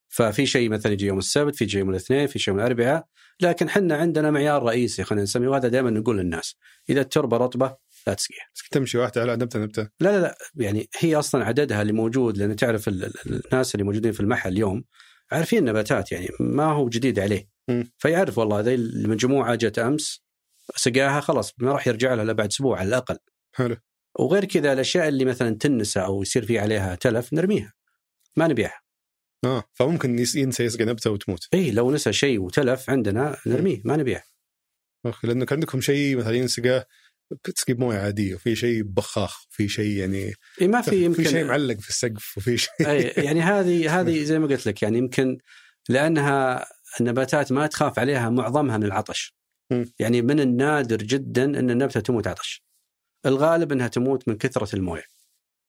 ففي شيء مثلا يجي يوم السبت، في يوم الاثنين، في شيء يوم الأربعاء، لكن حنا عندنا معيار رئيسي خلينا نسميه وهذا دائما نقول للناس، إذا التربه رطبة لا تسقيها. تمشي واحدة على نبتة نبتة لا لا لا يعني هي أصلا عددها اللي موجود لأن تعرف ال- ال- الناس اللي موجودين في المحل اليوم عارفين النباتات يعني ما هو جديد عليه. مم. فيعرف والله هذه المجموعة جت أمس سقاها خلاص ما راح يرجع لها إلا بعد أسبوع على الأقل. حلو وغير كذا الأشياء اللي مثلا تنسى أو يصير في عليها تلف نرميها ما نبيعها آه فممكن ينسى يسقي نبته وتموت. اي لو نسى شيء وتلف عندنا نرميه ما نبيعه أوكي، لانك عندكم شيء مثلا ينسقى تسقي بموية عادية وفي شيء ببخاخ وفي شيء يعني اي ما في يمكن في شيء معلق في السقف وفي شيء أي [LAUGHS] يعني هذه هذه زي ما قلت لك يعني يمكن لأنها النباتات ما تخاف عليها معظمها من العطش. مم. يعني من النادر جدا إن النبتة تموت عطش. الغالب إنها تموت من كثرة الموية.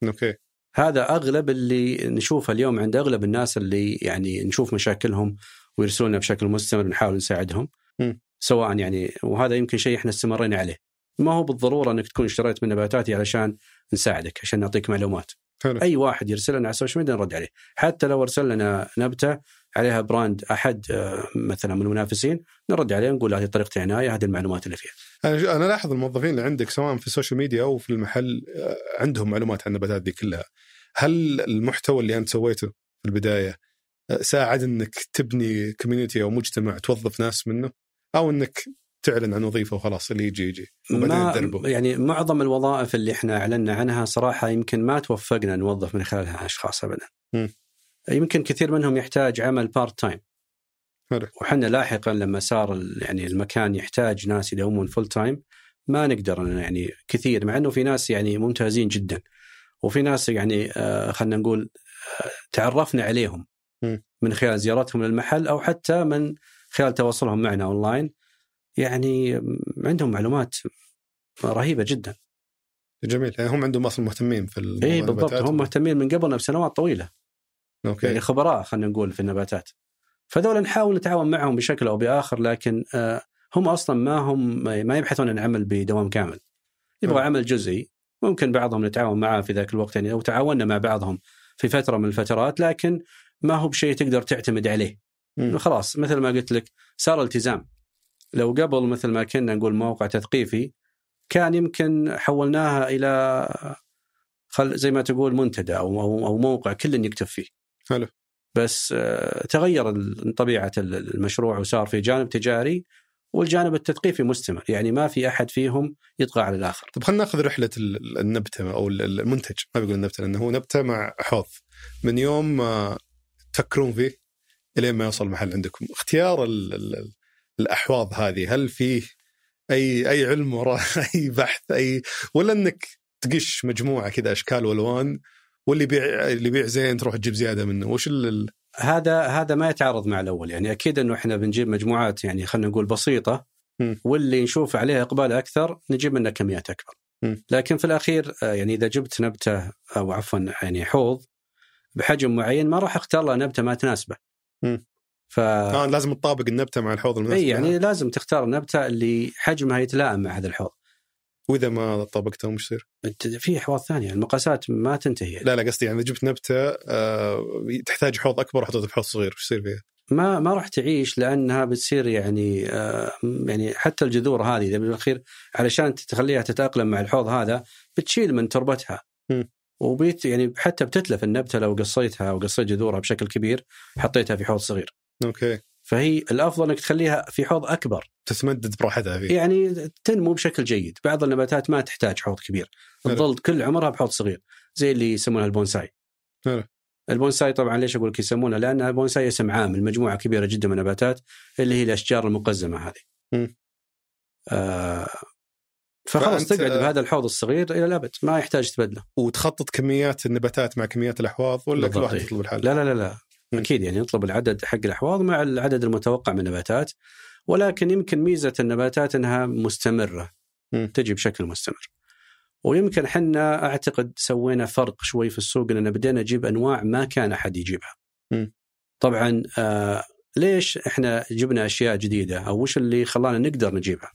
أوكي. هذا أغلب اللي نشوفه اليوم عند أغلب الناس اللي يعني نشوف مشاكلهم ويرسلونا بشكل مستمر نحاول نساعدهم. مم. سواء يعني وهذا يمكن شيء إحنا استمرينا عليه. ما هو بالضرورة إنك تكون اشتريت من نباتاتي علشان نساعدك عشان نعطيك معلومات. حلو. أي واحد يرسل لنا على ال social media نرد عليه. حتى لو أرسل لنا نبتة عليها brand أحد آه، مثلا من المنافسين نرد عليه نقول هذه طريقة عناية هذه المعلومات اللي فيها. أنا أنا لاحظ الموظفين اللي عندك سواء في ال social media أو في المحل آه، عندهم معلومات عن النباتات دي كلها. هل المحتوى اللي أنت سويته في البداية آه، ساعد إنك تبني community أو مجتمع توظف ناس منه؟ أو إنك تعلن عن وظيفة وخلاص اللي يجي يجي وبعدين تدربه يعني معظم الوظائف اللي إحنا أعلنا عنها صراحة يمكن ما توفقنا نوظف من خلالها أشخاص ابدا. يمكن كثير منهم يحتاج عمل part time. وحنا لاحقا لما صار يعني المكان يحتاج ناس يداومون full time ما نقدر يعني كثير مع إنه في ناس يعني ممتازين جدا. وفي ناس يعني آه خلينا نقول آه تعرفنا عليهم. من خلال زيارتهم للمحل أو حتى من خلال تواصلهم معنا اونلاين يعني عندهم معلومات رهيبة جدا. جميل. يعني هم عندهم أصلا مهتمين في اي بالضبط. هم مهتمين من قبلنا بسنوات طويلة. okay. يعني خبراء خلينا نقول في النباتات. فذولا نحاول نتعاون معهم بشكل أو بآخر لكن آه، هم أصلا ما هم ما يبحثون عن عمل بدوام كامل. يبغى. عمل جزئي ممكن بعضهم نتعاون معاه في ذاك الوقت. يعني أو تعاوننا مع بعضهم في فترة من الفترات لكن ما هو بشيء تقدر تعتمد عليه. خلاص مثل ما قلت لك صار التزام. لو قبل مثل ما كنا نقول موقع تثقيفي كان يمكن حولناها إلى خل زي ما تقول منتدى أو أو, موقع كل يكتب فيه. حلو. بس آه، تغير طبيعة ال- المشروع وصار في جانب تجاري والجانب التثقيفي مستمر. يعني ما في أحد فيهم يطغى على الآخر. طب خلينا ناخذ رحلة ال- النبتة أو ال- المنتج. ما بيقول النبتة لأنه هو نبتة مع حوض. من يوم ما تفكرون فيه إلين ما يوصل المحل عندكم. اختيار ال ال الأحواض هذه هل فيه أي أي علم وراء [LAUGHS] أي بحث أي ولا إنك تقش مجموعة كذا أشكال وألوان واللي يبيع اللي يبيع زين تروح تجيب زيادة منه وش ال- هذا هذا ما يتعارض مع الأول يعني أكيد إنه إحنا بنجيب مجموعات يعني خلينا نقول بسيطة. واللي نشوف عليها إقبال أكثر نجيب منه كميات أكبر. لكن في الأخير آه، يعني إذا جبت نبتة أو عفوا يعني حوض بحجم معين ما راح أختار له نبتة ما تناسبه. ف آه لازم تطابق النبتة مع الحوض المناسب إي يعني لازم تختار نبته اللي حجمها يتلائم مع هذا الحوض وإذا ما طابقته وش يصير؟ في حواض ثانية المقاسات ما تنتهي لا لا قصدي يعني جبت نبتة آه تحتاج حوض أكبر وحطيتها في حوض صغير وش يصير فيها؟ ما ما راح تعيش لأنها بتصير يعني آه يعني حتى الجذور هذه إذا بالأخير علشان تخليها تتأقلم مع الحوض هذا بتشيل من تربتها. وبيت يعني حتى بتتلف النبتة لو قصيتها أو قصيت جذورها بشكل كبير حطيتها في حوض صغير أوكي فهي الأفضل إنك تخليها في حوض أكبر تتمدد براحتها فيه يعني تنمو بشكل جيد بعض النباتات ما تحتاج حوض كبير. تظل كل عمرها بحوض صغير زي اللي يسمونها البونساي حلو. البونساي طبعا ليش أقول لك يسمونه؟ لأن البونساي اسم عام لمجموعه كبيرة جدا من النباتات اللي هي الأشجار المقزمة هذه. آه فخلاص تقعد بهذا الحوض الصغير إلى الأبد ما يحتاج تبدله. وتخطط كميات النباتات مع كميات الأحواض ولا كل واحد. يطلب لحال؟ لا لا لا. أكيد يعني نطلب العدد حق الأحواض مع العدد المتوقع من النباتات ولكن يمكن ميزة النباتات إنها مستمرة مم. تجي بشكل مستمر. ويمكن حنا أعتقد سوينا فرق شوي في السوق اننا بدينا نجيب أنواع ما كان أحد يجيبها. مم. طبعا آه ليش إحنا جبنا أشياء جديدة أو وش اللي خلانا نقدر نجيبها؟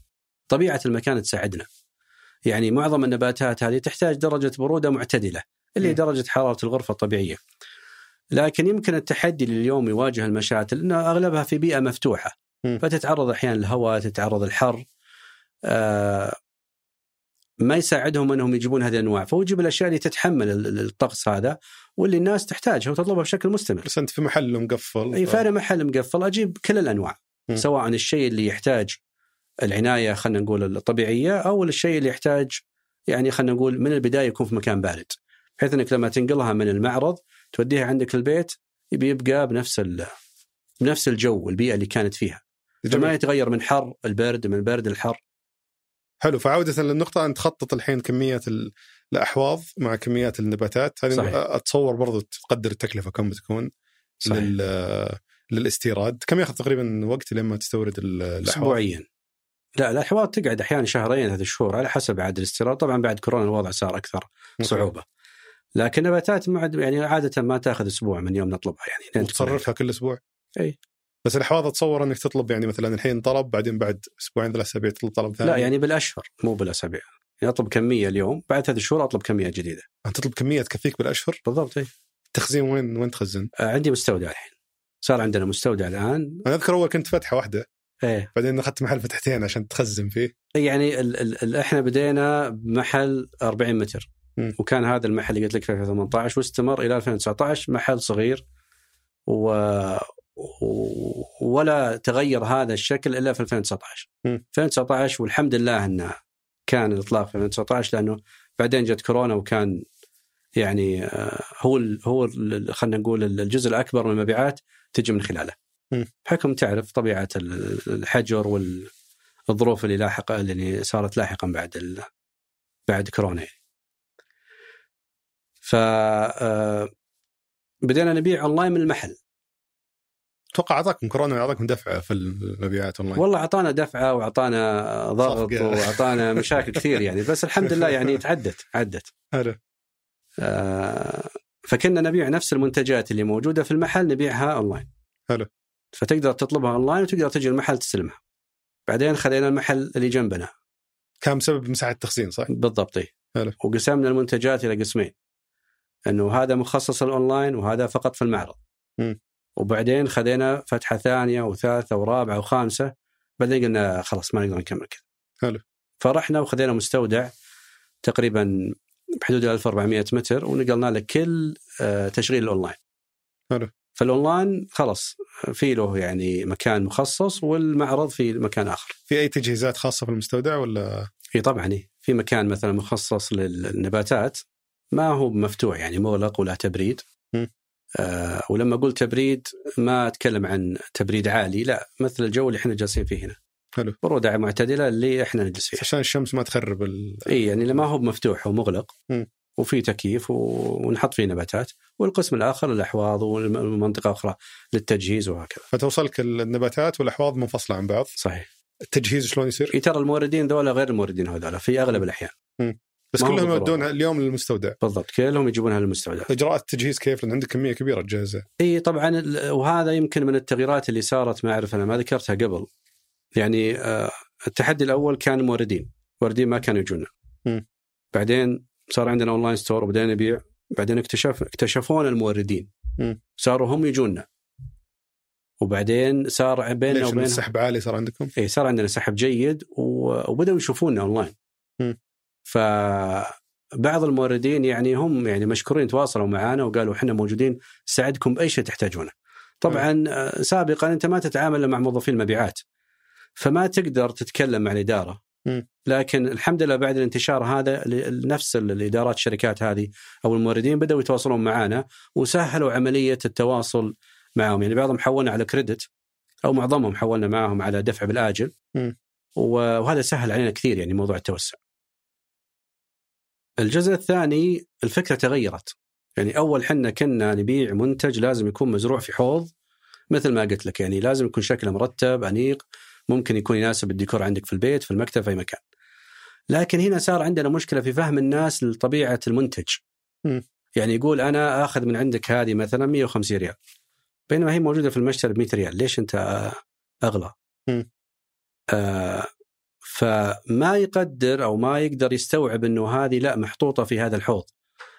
طبيعة المكان تساعدنا. يعني معظم النباتات هذه تحتاج درجة برودة معتدلة اللي هي. درجة حرارة الغرفة الطبيعية. لكن يمكن التحدي اللي اليوم يواجه المشاتل انه أغلبها في بيئة مفتوحة. مم. فتتعرض أحيانا للهواء تتعرض للحر آه ما يساعدهم أنهم يجيبون هذه الأنواع. فهو يجيب الأشياء اللي تتحمل ال- ال- الطقس هذا واللي الناس تحتاجها وتطلبها بشكل مستمر. بس أنت في محل مقفل إي فانا محل مقفل. أجيب كل الأنواع مم. سواء الشيء اللي يحتاج العناية خلينا نقول الطبيعية أو الشيء اللي يحتاج يعني خلينا نقول من البداية يكون في مكان بارد. بحيث إنك لما تنقلها من المعرض توديها عندك البيت يبي يبقى بنفس ال- بنفس الجو البيئة اللي كانت فيها. جميل. فما يتغير من حر البرد من البرد الحر. حلو. فعودة للنقطة أن تخطط الحين كمية ال- الأحواض مع كميات النباتات. هذه صحيح. أتصور برضو تقدر التكلفة كم بتكون صحيح. لل للاستيراد. كم ياخذ تقريبا وقت لما تستورد ال- الأحواض؟ اسبوعيا. لا الأحواض تقعد أحيانا شهرين ثلاث شهور على حسب عاد الاستيراد. طبعا بعد كورونا الوضع صار أكثر أوكي. لكن نباتات ما عاد- يعني عادة ما تأخذ أسبوع من يوم نطلبها يعني وتصرفها كل أسبوع؟ أي. بس الأحواض أتصور أنك تطلب يعني مثلا الحين طلب بعدين بعد أسبوعين ثلاث أسابيع تطلب طلب ثاني. لا يعني بالأشهر مو بالأسابيع. يعني أطلب كمية اليوم بعد ثلاث شهور أطلب كمية جديدة. أنت تطلب كمية تكفيك بالأشهر؟ بالضبط إي. تخزين وين وين تخزن؟ آه عندي مستودع الحين. صار عندنا مستودع الآن. أنا أذكر أول كنت فتحة واحدة. إيه بعدين أخذت محل فتحتين عشان تخزن فيه. يعني ال ال ال إحنا بدينا بمحل 40 متر. وكان هذا المحل اللي قلت لك في 2018 واستمر إلى 2019 محل صغير و و- ولا تغير هذا الشكل إلا في 2019 مم. 2019 والحمد لله إنه كان الإطلاق في 2019 لأنه بعدين جت كورونا وكان يعني آه، هو ال هو ال- خلينا نقول الجزء الأكبر من المبيعات تجي من خلاله. مم. بحكم تعرف طبيعة ال- الحجر والظروف اللي لاحقه اللي صارت لاحقا بعد ال بعد كورونا يعني. ف آه، بدينا نبيع أونلاين من المحل أتوقع أعطاكم كورونا اعطاكم دفعه في المبيعات أونلاين والله أعطانا دفعه وأعطانا ضغط. وأعطانا مشاكل كثير يعني بس الحمد لله يعني [LAUGHS] تعدت عدت حلو آه، فكنا نبيع نفس المنتجات اللي موجودة في المحل نبيعها أونلاين. حلو. فتقدر تطلبها أونلاين وتقدر تجي المحل تستلمها. بعدين خلينا المحل اللي جنبنا كان بسبب مساحة التخزين صح؟ بالضبط. حلو. وقسمنا المنتجات إلى قسمين. إنه هذا مخصص للاونلاين وهذا فقط في المعرض. مم. وبعدين خذينا فتحة ثانية وثالثة ورابعة وخامسة بعدين قلنا خلاص ما نقدر نكمل كذا. حلو. فرحنا وخذينا مستودع تقريبا بحدود ال 1400 متر ونقلنا له كل آه، تشغيل الأونلاين. حلو. فالأونلاين خلاص في له يعني مكان مخصص والمعرض في مكان آخر. في أي تجهيزات خاصة في المستودع ولا في طبعا. في مكان مثلا مخصص للنباتات ما هو مفتوح يعني مغلق ولا تبريد. آه ولما أقول تبريد ما أتكلم عن تبريد عالي لا مثل الجو اللي إحنا جالسين فيه هنا. حلو. بروده معتدلة اللي إحنا نجلس فيها. عشان الشمس ما تخرب ال... إي يعني ما هو مفتوح هو مغلق مم. وفي تكييف و- ونحط فيه نباتات والقسم الآخر الأحواض والمنطقة أخرى للتجهيز وهكذا فتوصلك النباتات والأحواض منفصلة عن بعض صحيح التجهيز شلون يصير؟ ترى الموردين ذولا غير الموردين هذولا في أغلب الأحيان بس كلهم. يودونها اليوم للمستودع بالضبط كلهم يجيبونها للمستودع إجراءات التجهيز كيف؟ لأن عندك كمية كبيرة تجهزها إي طبعا وهذا يمكن من التغييرات اللي صارت ما أعرف أنا ما ذكرتها قبل يعني آه، التحدي الأول كان الموردين الموردين ما كانوا يجونا. بعدين صار عندنا online store وبدينا نبيع بعدين اكتشف اكتشفونا الموردين مم. صاروا هم يجونا وبعدين صار بيننا ليش وبين السحب عالي صار عندكم؟ إي صار عندنا سحب جيد و- وبدأوا يشوفونا أونلاين. فبعض الموردين يعني هم يعني مشكورين تواصلوا معنا وقالوا إحنا موجودين نساعدكم بأي شيء تحتاجونه. طبعا آه، سابقا أنت ما تتعامل إلا مع موظفين المبيعات. فما تقدر تتكلم مع الإدارة. لكن الحمد لله بعد الانتشار هذا نفس ال- الإدارات الشركات هذه أو الموردين بدأوا يتواصلون معنا وسهلوا عملية التواصل معهم يعني بعضهم حولنا على كريدت أو معظمهم حولنا معهم على دفع بالآجل وهذا سهل علينا كثير يعني موضوع التوسع. الجزء الثاني الفكرة تغيرت يعني أول حنا كنا نبيع منتج لازم يكون مزروع في حوض مثل ما قلت لك يعني لازم يكون شكله مرتب أنيق ممكن يكون يناسب الديكور عندك في البيت في المكتب في أي مكان. لكن هنا صار عندنا مشكلة في فهم الناس لطبيعة المنتج. مم. يعني يقول أنا آخذ من عندك هذه مثلا 150 ريال. بينما هي موجودة في المشتري ب 100 ريال، ليش أنت أغلى؟ آه فما يقدر أو ما يقدر يستوعب إنه هذه لا محطوطة في هذا الحوض.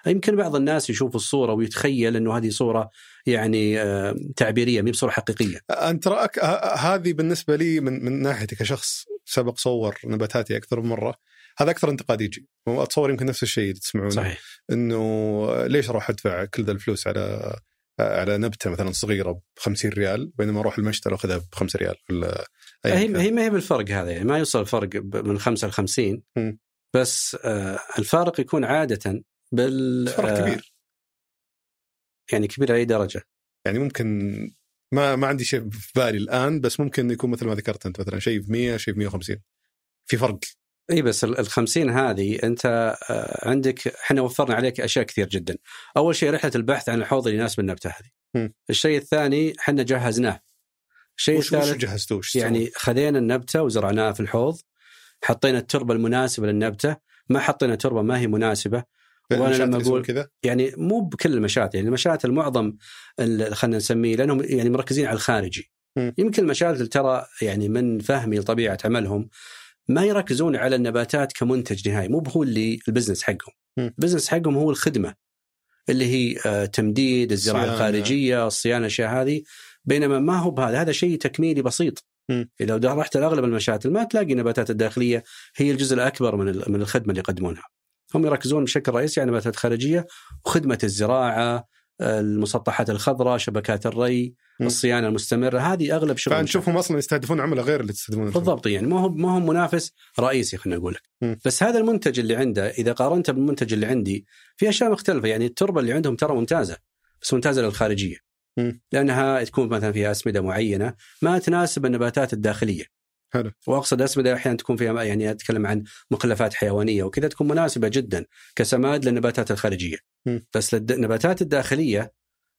يمكن بعض الناس يشوف الصورة ويتخيل إنه هذه صورة يعني آه تعبيرية مي بصورة حقيقية. أنت راك ه- هذه بالنسبة لي من من ناحيتي كشخص سبق صور نباتاتي أكثر من مرة هذا أكثر انتقاد يجي وأتصور يمكن نفس الشيء تسمعونه صحيح. إنه ليش أروح أدفع كل ذا الفلوس على على نبتة مثلا صغيرة ب 50 ريال بينما أروح المشتري واخذها ب 5 ريال ولا هي. هي ما هي بالفرق هذا يعني ما يوصل الفرق من 5 ل 50 مم. بس آه الفارق يكون عادة بال فرق آه، كبير يعني كبير لأي درجة يعني ممكن ما ما عندي شيء في بالي الآن بس ممكن يكون مثل ما ذكرت أنت مثلا شيء ب 100 شيء ب 150 في فرق إي بس ال ال 50 هذه أنت آه عندك إحنا وفرنا عليك أشياء كثير جدا. أول شيء رحلة البحث عن الحوض اللي يناسب النبتة هذه. الشيء الثاني إحنا جهزناه. الشيء وش وش الثالث جهزتوه يعني خذينا النبتة وزرعناها في الحوض حطينا التربة المناسبة للنبتة ما حطينا تربة ما هي مناسبة المشاتل لما أقول- كذا يعني مو بكل المشاتل يعني المشاتل المعظم ال- خلينا نسميه لأنهم يعني مركزين على الخارجي. يمكن المشاتل اللي ترى يعني من فهمي لطبيعة عملهم ما يركزون على النباتات كمنتج نهائي مو هو اللي ال business حقهم. ال business حقهم هو الخدمة اللي هي آه، تمديد الزراعة صيانة. الخارجية الصيانة الاشياء هذه بينما ما هو بهذا هذا شيء تكميلي بسيط. إذا لو رحت لأغلب المشاتل ما تلاقي النباتات الداخلية هي الجزء الأكبر من من الخدمة اللي يقدمونها هم يركزون بشكل رئيسي على النباتات الخارجية وخدمة الزراعة المسطحات الخضراء شبكات الري. الصيانة المستمرة هذه أغلب شغل فنشوفهم أصلا يستهدفون عملاء غير اللي تستهدفون. بالضبط يعني ما هو ما هو منافس رئيسي خلينا نقول لك. بس هذا المنتج اللي عنده إذا قارنته بالمنتج اللي عندي في أشياء مختلفة يعني التربة اللي عندهم ترى ممتازة بس ممتازة للخارجية مم. لأنها تكون مثلا فيها أسمدة معينة ما تناسب النباتات الداخلية حلو. وأقصد أسمدة أحيانا تكون فيها يعني أتكلم عن مخلفات حيوانية وكذا تكون مناسبة جدا كسماد للنباتات الخارجية مم. بس للنباتات الداخلية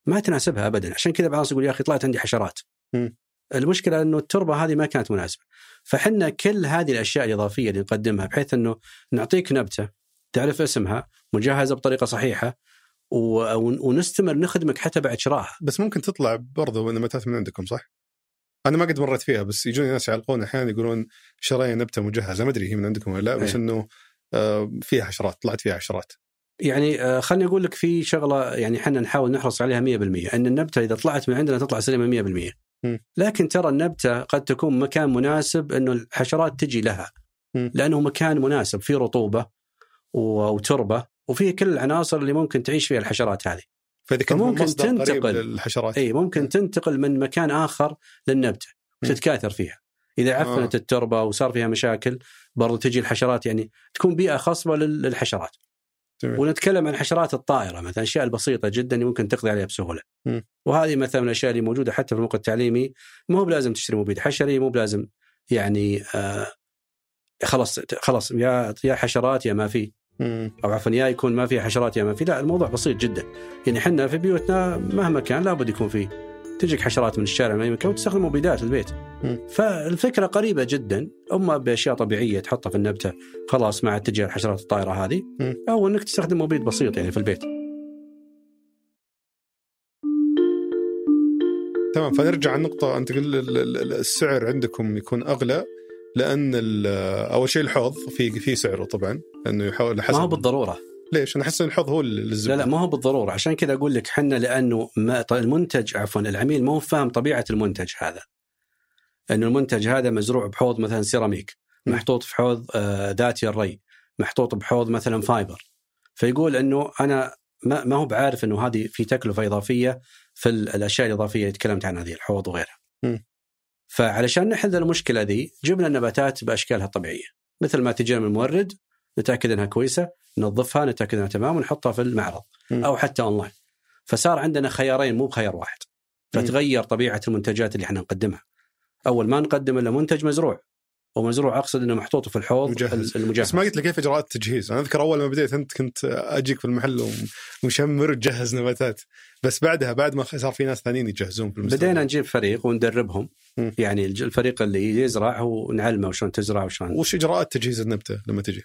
ما تناسبها ابدا عشان كذا بعض الناس يقول يا أخي طلعت عندي حشرات مم. المشكلة إنه التربة هذه ما كانت مناسبة فحنا كل هذه الأشياء الإضافية اللي نقدمها بحيث إنه نعطيك نبتة تعرف اسمها مجهزة بطريقة صحيحة ونستمر نخدمك حتى بعد شرائها بس ممكن تطلع برضو نباتات من عندكم صح؟ أنا ما قد مريت فيها بس يجوني ناس يعلقون أحيانا يقولون شرينا نبتة مجهزة ما أدري هي من عندكم ولا لا بس إيه. إنه آه، فيها حشرات طلعت فيها حشرات يعني آه، خليني أقول لك في شغلة يعني إحنا نحاول نحرص عليها 100% إن النبتة إذا طلعت من عندنا تطلع سليمة 100% مم. لكن ترى النبتة قد تكون مكان مناسب إنه الحشرات تجي لها. لأنه مكان مناسب فيه رطوبة وتربة وفيه كل العناصر اللي ممكن تعيش فيها الحشرات هذه فإذا كان قريب تنتقل. للحشرات اي ممكن تنتقل من مكان آخر للنبتة. وتتكاثر فيها إذا عفنت آه. التربة وصار فيها مشاكل برضو تجي الحشرات يعني تكون بيئة خصبة لل- للحشرات جميل. ونتكلم عن الحشرات الطائرة مثلا الاشياء البسيطة جدا ممكن تقضي عليها بسهولة مم. وهذه مثلا من الأشياء اللي موجودة حتى في الموقع التعليمي مو بلازم تشتري مبيد حشري مو بلازم يعني آه خلاص خلاص يا يا حشرات يا ما في. أو عفوا يا يكون ما في حشرات يا ما في لا الموضوع بسيط جدا يعني إحنا في بيوتنا مهما كان لابد يكون فيه تجيك حشرات من الشارع من اي مكان وتستخدم مبيدات البيت. فالفكرة قريبة جدا. أما بأشياء طبيعية تحطها في النبتة خلاص ما عاد تجي الحشرات الطائرة هذه. أو إنك تستخدم مبيد بسيط يعني في البيت. تمام فنرجع عن النقطة. أنت قل ال- ال- ال- السعر عندكم يكون أغلى لأن أول شيء الحوض في في سعره طبعا لأنه يحاول ما حسب هو بالضرورة. ليش؟ أنا أحس إن الحوض هو اللي لا لا ما هو بالضرورة عشان كذا أقول لك حنا لأنه ما ط- المنتج عفوا العميل ما هو فاهم طبيعة المنتج هذا انه المنتج هذا مزروع بحوض مثلا سيراميك. محطوط في حوض آه، ذاتي الري محطوط بحوض مثلا فايبر فيقول إنه أنا ما, ما هو بعارف إنه هذه في تكلفة إضافية في ال- الأشياء الإضافية اللي تكلمت عنها هذه الحوض وغيرها م. فعلشان نحل المشكلة ذي جبنا النباتات بأشكالها الطبيعية مثل ما تجينا من المورد نتأكد إنها كويسة ننظفها نتأكد إنها تمام ونحطها في المعرض مم. أو حتى أونلاين. فصار عندنا خيارين مو بخيار واحد. فتغير طبيعة المنتجات اللي إحنا نقدمها. أول ما نقدم إلا منتج مزروع. ومزروع أقصد إنه محطوط في الحوض مجهز. المجهز. بس ما قلت لي كيف إجراءات التجهيز؟ أنا أذكر أول ما بديت أنت كنت أجيك في المحل وم- ومشمر وتجهز نباتات. بس بعدها بعد ما صار في ناس ثانيين يجهزون في بدينا نجيب فريق وندربهم. مم. يعني الفريق اللي يزرع ونعلمه شلون تزرع وشلون. وش إجراءات تجهيز النبتة لما تجي؟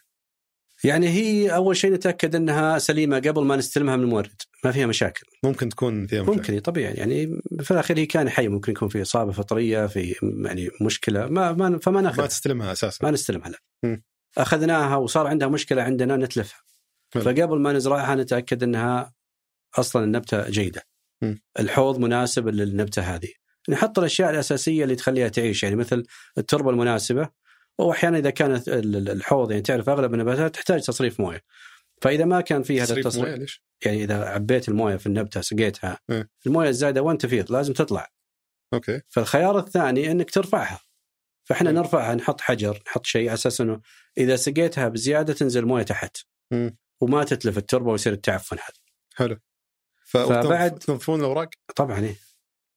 يعني هي أول شيء نتأكد إنها سليمة قبل ما نستلمها من المورد. ما فيها مشاكل. ممكن تكون فيها مشاكل. ممكن طبيعي. يعني في الأخير هي كان حي ممكن يكون في إصابة فطرية في يعني مشكلة. ما, ما فما ما ناخذ تستلمها أساسا. ما نستلمها لا. أخذناها وصار عندها مشكلة عندنا نتلفها. فقبل ما نزرعها نتأكد إنها أصلا النبتة جيدة. الحوض مناسب للنبتة هذه. نحط الأشياء الأساسية اللي تخليها تعيش. يعني مثل التربة المناسبة. وأحيانا إذا كانت ال- ال- الحوض يعني تعرف أغلب النباتات تحتاج تصريف موية فإذا ما كان في هذا تصريف التصريف ليش؟ يعني إذا عبيت الموية في النبتة سقيتها إيه. الموية الزايدة وين تفيض لازم تطلع أوكي فالخيار الثاني إنك ترفعها فإحنا مم. نرفعها نحط حجر نحط شيء على أساس إنه إذا سقيتها بزيادة تنزل موية تحت مم. وما تتلف التربة ويصير التعفن هذا حلو. فبعد- تنظفون الأوراق؟ طبعا إيه.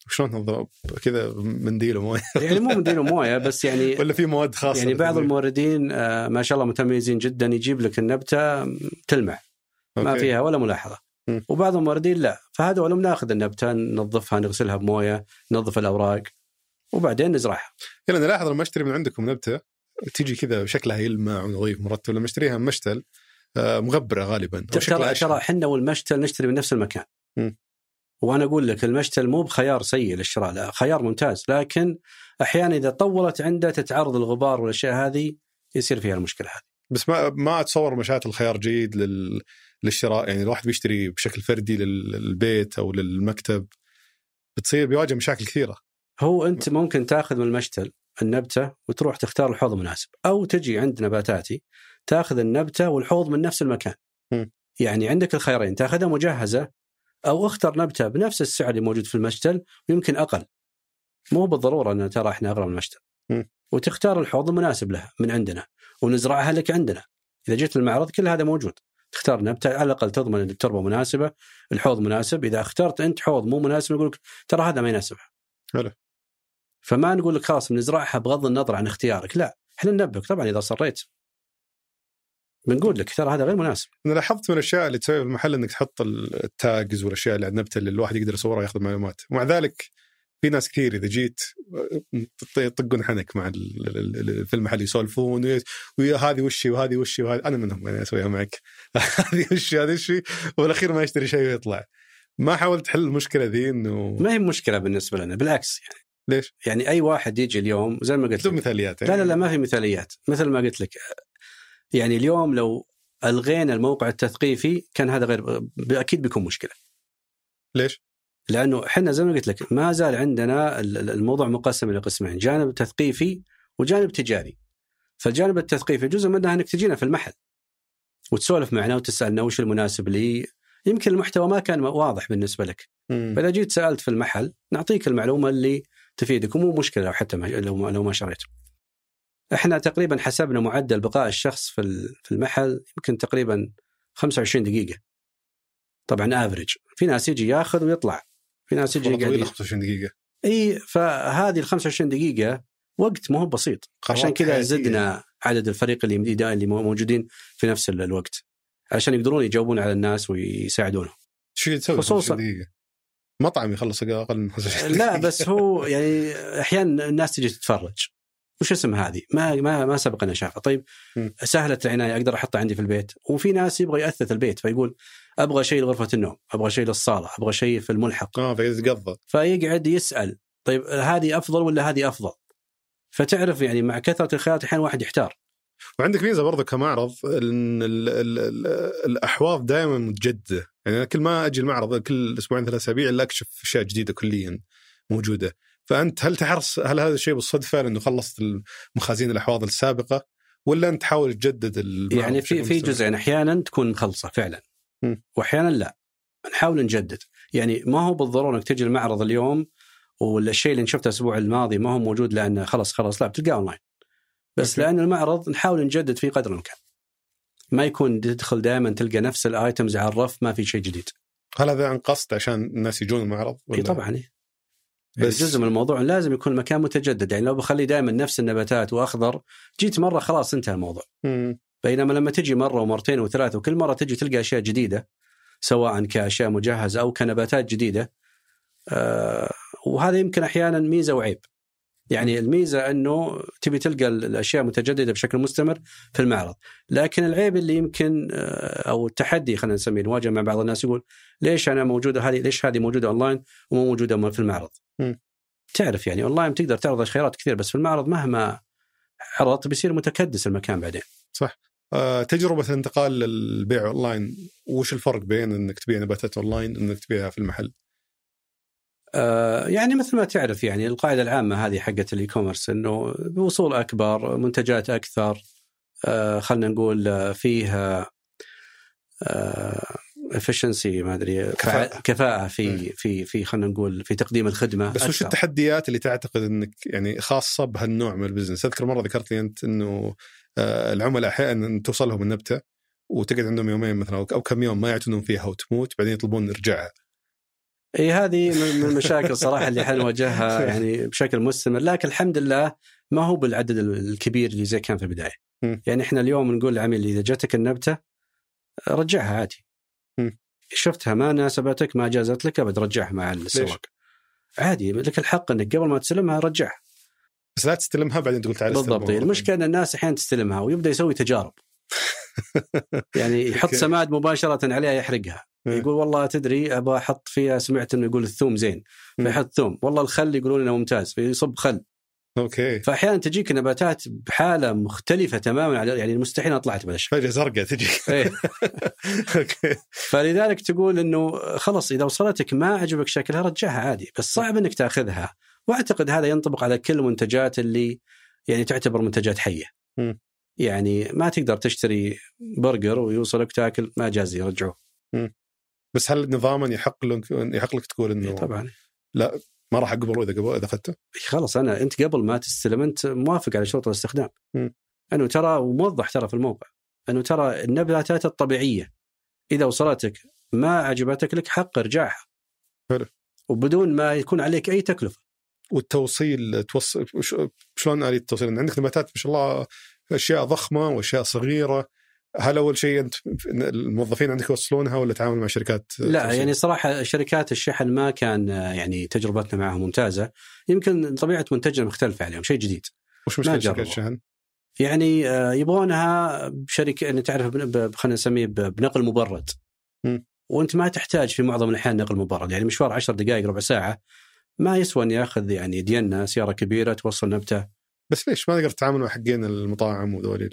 شلون تنظف كذا منديل ومويه يعني مو مدينه مويه بس يعني [LAUGHS] ولا في مواد خاصة يعني بعض؟ الموردين آه، ما شاء الله متميزين جدا يجيب لك النبتة تلمع ما أوكي. فيها ولا ملاحظة. وبعض الموردين لا فهذول بناخذ النبتة ننظفها نغسلها بمويه ننظف الأوراق وبعدين نزرعها يلا نلاحظ لما أشتري من عندكم نبتة تيجي كذا شكلها يلمع ونظيف مرتب لما أشتريها مشتل آه، مغبرة غالبا ترى. ترى إحنا والمشتل نشتري من نفس المكان. وأنا أقول لك المشتل مو بخيار سيء للشراء لا خيار ممتاز لكن أحيانا إذا طولت عنده تتعرض الغبار والأشياء هذه يصير فيها المشكلة هذه. بس ما ما أتصور مشات الخيار جيد لل... للشراء يعني الواحد بيشتري بشكل فردي لل- للبيت أو للمكتب بتصير بيواجه مشاكل كثيرة. هو أنت ممكن تأخذ من المشتل النبتة وتروح تختار الحوض المناسب أو تجي عند نباتاتي تأخذ النبتة والحوض من نفس المكان. مم. يعني عندك الخيارين تاخذها مجهزه أو أختر نبتة بنفس السعر اللي موجود في المشتل ويمكن أقل. مو بالضرورة إن ترى إحنا اغلى من المشتل. وتختار الحوض المناسب لها من عندنا ونزرعها لك عندنا. إذا جيت المعرض كل هذا موجود. تختار نبتة على الأقل تضمن إن التربة مناسبة الحوض مناسب. إذا اخترت أنت حوض مو مناسب نقول لك ترى هذا ما يناسبها. حلو. فما نقول لك خلاص بنزرعها بغض النظر عن اختيارك. لا إحنا ننبهك. طبعا إذا صريت بنقول لك ترى هذا غير مناسب. أنا لاحظت من الأشياء اللي تسويها في المحل إنك تحط التاجز والأشياء اللي على النبتة اللي الواحد يقدر يصورها وياخذ معلومات. ومع ذلك في ناس كثير إذا جيت يطقون حنك مع في المحل يسولفون وهذه وشي وهذه وشي وهذه. أنا منهم أنا أسويها معك. [LAUGHS] هذه وشي هذه وشي. والأخير ما يشتري شيء ويطلع. ما حاولت تحل المشكلة ذي إنه ما هي مشكلة بالنسبة لنا بالعكس يعني. ليش؟ يعني أي واحد يجي اليوم زي ما قلت لك. مثاليات لا لا لا ما في مثاليات. مثل ما قلت لك يعني اليوم لو ألغينا الموقع التثقيفي كان هذا غير أكيد بيكون مشكلة ليش؟ لأنه إحنا زي ما قلت لك ما زال عندنا ال- ال- الموضوع مقسم إلى قسمين، جانب تثقيفي وجانب تجاري. فالجانب التثقيفي جزء منها إنك تجينا في المحل وتسولف معنا وتسألنا وش المناسب لي يمكن المحتوى ما كان واضح بالنسبة لك، مم. فإذا جيت سألت في المحل نعطيك المعلومة اللي تفيدك ومو مشكلة لو حتى لو ما, لو ما شريت. إحنا تقريبا حسبنا معدل بقاء الشخص في في المحل يمكن تقريبا 25 دقيقة. طبعا افريج، في ناس يجي ياخذ ويطلع. في ناس يجي يقعد طويله 25 دقيقة إي فهذه ال 25 دقيقة وقت ما هو بسيط عشان كذا. زدنا عدد الفريق اللي يمدي- اللي موجودين في نفس ال- الوقت عشان يقدرون يجاوبون على الناس ويساعدونهم شو تسوي خصوصاً- 25 دقيقة؟ مطعم يخلص أقل من 25 لا دقيقة. بس هو يعني أحيانا الناس تجي تتفرج وش اسم هذه؟ ما ما ما سبق اني شافها، طيب. سهلة العناية أقدر أحطها عندي في البيت، وفي ناس يبغى ياثث البيت فيقول أبغى شيء لغرفة النوم، أبغى شيء للصالة، أبغى شيء في الملحق، آه فيتقضى فيقعد يسأل طيب هذه أفضل ولا هذه أفضل؟ فتعرف يعني مع كثرة الخيارات أحيانا واحد يحتار. وعندك ميزة برضه كمعرض إن ال ال ال الأحواض دائما متجددة. يعني أنا كل ما أجي المعرض كل أسبوعين ثلاث أسابيع الا أكشف أشياء جديدة كليا موجودة. فأنت هل تحرص هل هذا الشيء بالصدفة لأنه خلصت مخازين الأحواض السابقة ولا أنت تحاول تجدد يعني في في؟ جزئين أحيانا تكون مخلصه فعلا مم. واحيانا لا نحاول نجدد يعني ما هو بالضرورة إنك تجي المعرض اليوم والشيء اللي شفته الأسبوع الماضي ما هو موجود لأنه خلص خلص لا بتلقاه أونلاين بس. لأن المعرض نحاول نجدد فيه قدر الإمكان ما يكون تدخل دائما تلقى نفس ال items على الرف ما في شيء جديد هل هذا عن قصد عشان الناس يجون المعرض؟ إي طبعا إيه. بس- جزء من الموضوع لازم يكون المكان متجدد يعني لو بخلي دائما نفس النباتات وأخضر جيت مرة خلاص انتهى الموضوع مم. بينما لما تجي مرة ومرتين وثلاث وكل مرة تجي تلقى أشياء جديدة سواء كأشياء مجهزة أو كنباتات جديدة آه وهذا يمكن أحيانا ميزة وعيب. يعني الميزة إنه تبي تلقى الأشياء متجددة بشكل مستمر في المعرض، لكن العيب اللي يمكن آه، أو التحدي خلينا نسميه نواجه مع بعض الناس يقول ليش أنا موجودة هذه ليش هذه موجودة اونلاين ومو موجودة في المعرض؟ مم. تعرف يعني أونلاين تقدر تعرض خيارات كثير بس في المعرض مهما عرضت بيصير متكدس المكان بعدين. آه، تجربة الانتقال للبيع أونلاين وش الفرق بين إنك تبيع نباتات أونلاين وإنك تبيعها في المحل؟ آه، يعني مثل ما تعرف يعني القاعدة العامة هذه حقت ال e-commerce إنه بوصول أكبر منتجات أكثر آه، خلينا نقول آه، فيه efficiency ما أدري كفاءة. كفاءة, في. في في خلينا نقول في تقديم الخدمة بس وش أكثر. التحديات اللي تعتقد إنك يعني خاصة بهالنوع من البزنس؟ أذكر مرة ذكرت لي أنت إنه آه، العملاء أحيانا توصل لهم النبتة وتقعد عندهم يومين مثلا أو كم يوم ما يعتنون فيها وتموت بعدين يطلبون إرجاعها. إي هذه من المشاكل صراحة اللي إحنا نواجهها [LAUGHS] يعني بشكل مستمر لكن الحمد لله ما هو بالعدد الكبير اللي زي كان في البداية. يعني إحنا اليوم نقول للعميل إذا جاتك النبتة رجعها عادي. شفتها ما ناسبتك ما جازت لك ابد رجعها مع السواق. عادي لك الحق إنك قبل ما تستلمها رجعها. بس لا تستلمها بعدين تقول تعال بالضبط استلمها. المشكلة إن الناس أحيانا تستلمها ويبدأ يسوي تجارب. [LAUGHS] يعني يحط. سماد مباشرة عليها يحرقها. مم. يقول والله تدري أبغى أحط فيها سمعت إنه يقول الثوم زين مم. فيحط ثوم والله الخل يقولون إنه ممتاز فيصب خل أوكي. فأحيانا تجيك نباتات بحالة مختلفة تماما على يعني مستحيل أنا طلعت الشيء فجأة زرقاء تجي. إيه. [LAUGHS] أوكي. فلذلك تقول إنه خلص إذا وصلتك ما عجبك شكلها رجعها عادي بس صعب إنك تأخذها. وأعتقد هذا ينطبق على كل المنتجات اللي يعني تعتبر منتجات حية. يعني ما تقدر تشتري برجر ويوصلك تاكل ما جاز يرجعوه. بس هل نظاما يحق لك يحق لك تقول إنه إيه طبعا. لا ما راح اقبله إذا قبل إذا أخذته؟ خلاص أنا أنت قبل ما تستلم انت موافق على شروط الاستخدام. مم. أنه ترى وموضح ترى في الموقع أنه ترى النباتات الطبيعية إذا وصلتك ما عجبتك لك حق إرجاعها. حلو. وبدون ما يكون عليك أي تكلفة. والتوصيل توصل شلون اليه التوصيل؟ عندك نباتات ما شاء الله أشياء ضخمة وأشياء صغيرة هل أول شيء أنت الموظفين عندك يوصلونها ولا تعامل مع شركات لا توصيل؟ يعني صراحة شركات الشحن ما كان يعني تجربتنا معهم ممتازة. يمكن طبيعة منتجنا مختلفة عليهم شيء جديد. وش مشكلة شركات. الشحن؟ يعني آه، يبغونها بشركة يعني تعرف خلينا نسميه بنقل مبرد. مم. وأنت ما تحتاج في معظم الأحيان نقل مبرد، يعني مشوار 10 دقائق ربع ساعة ما يسوى اني اخذ يعني دينا سيارة كبيرة توصل نبتة. بس ليش ما تقدر تتعامل مع حقين المطاعم وذولي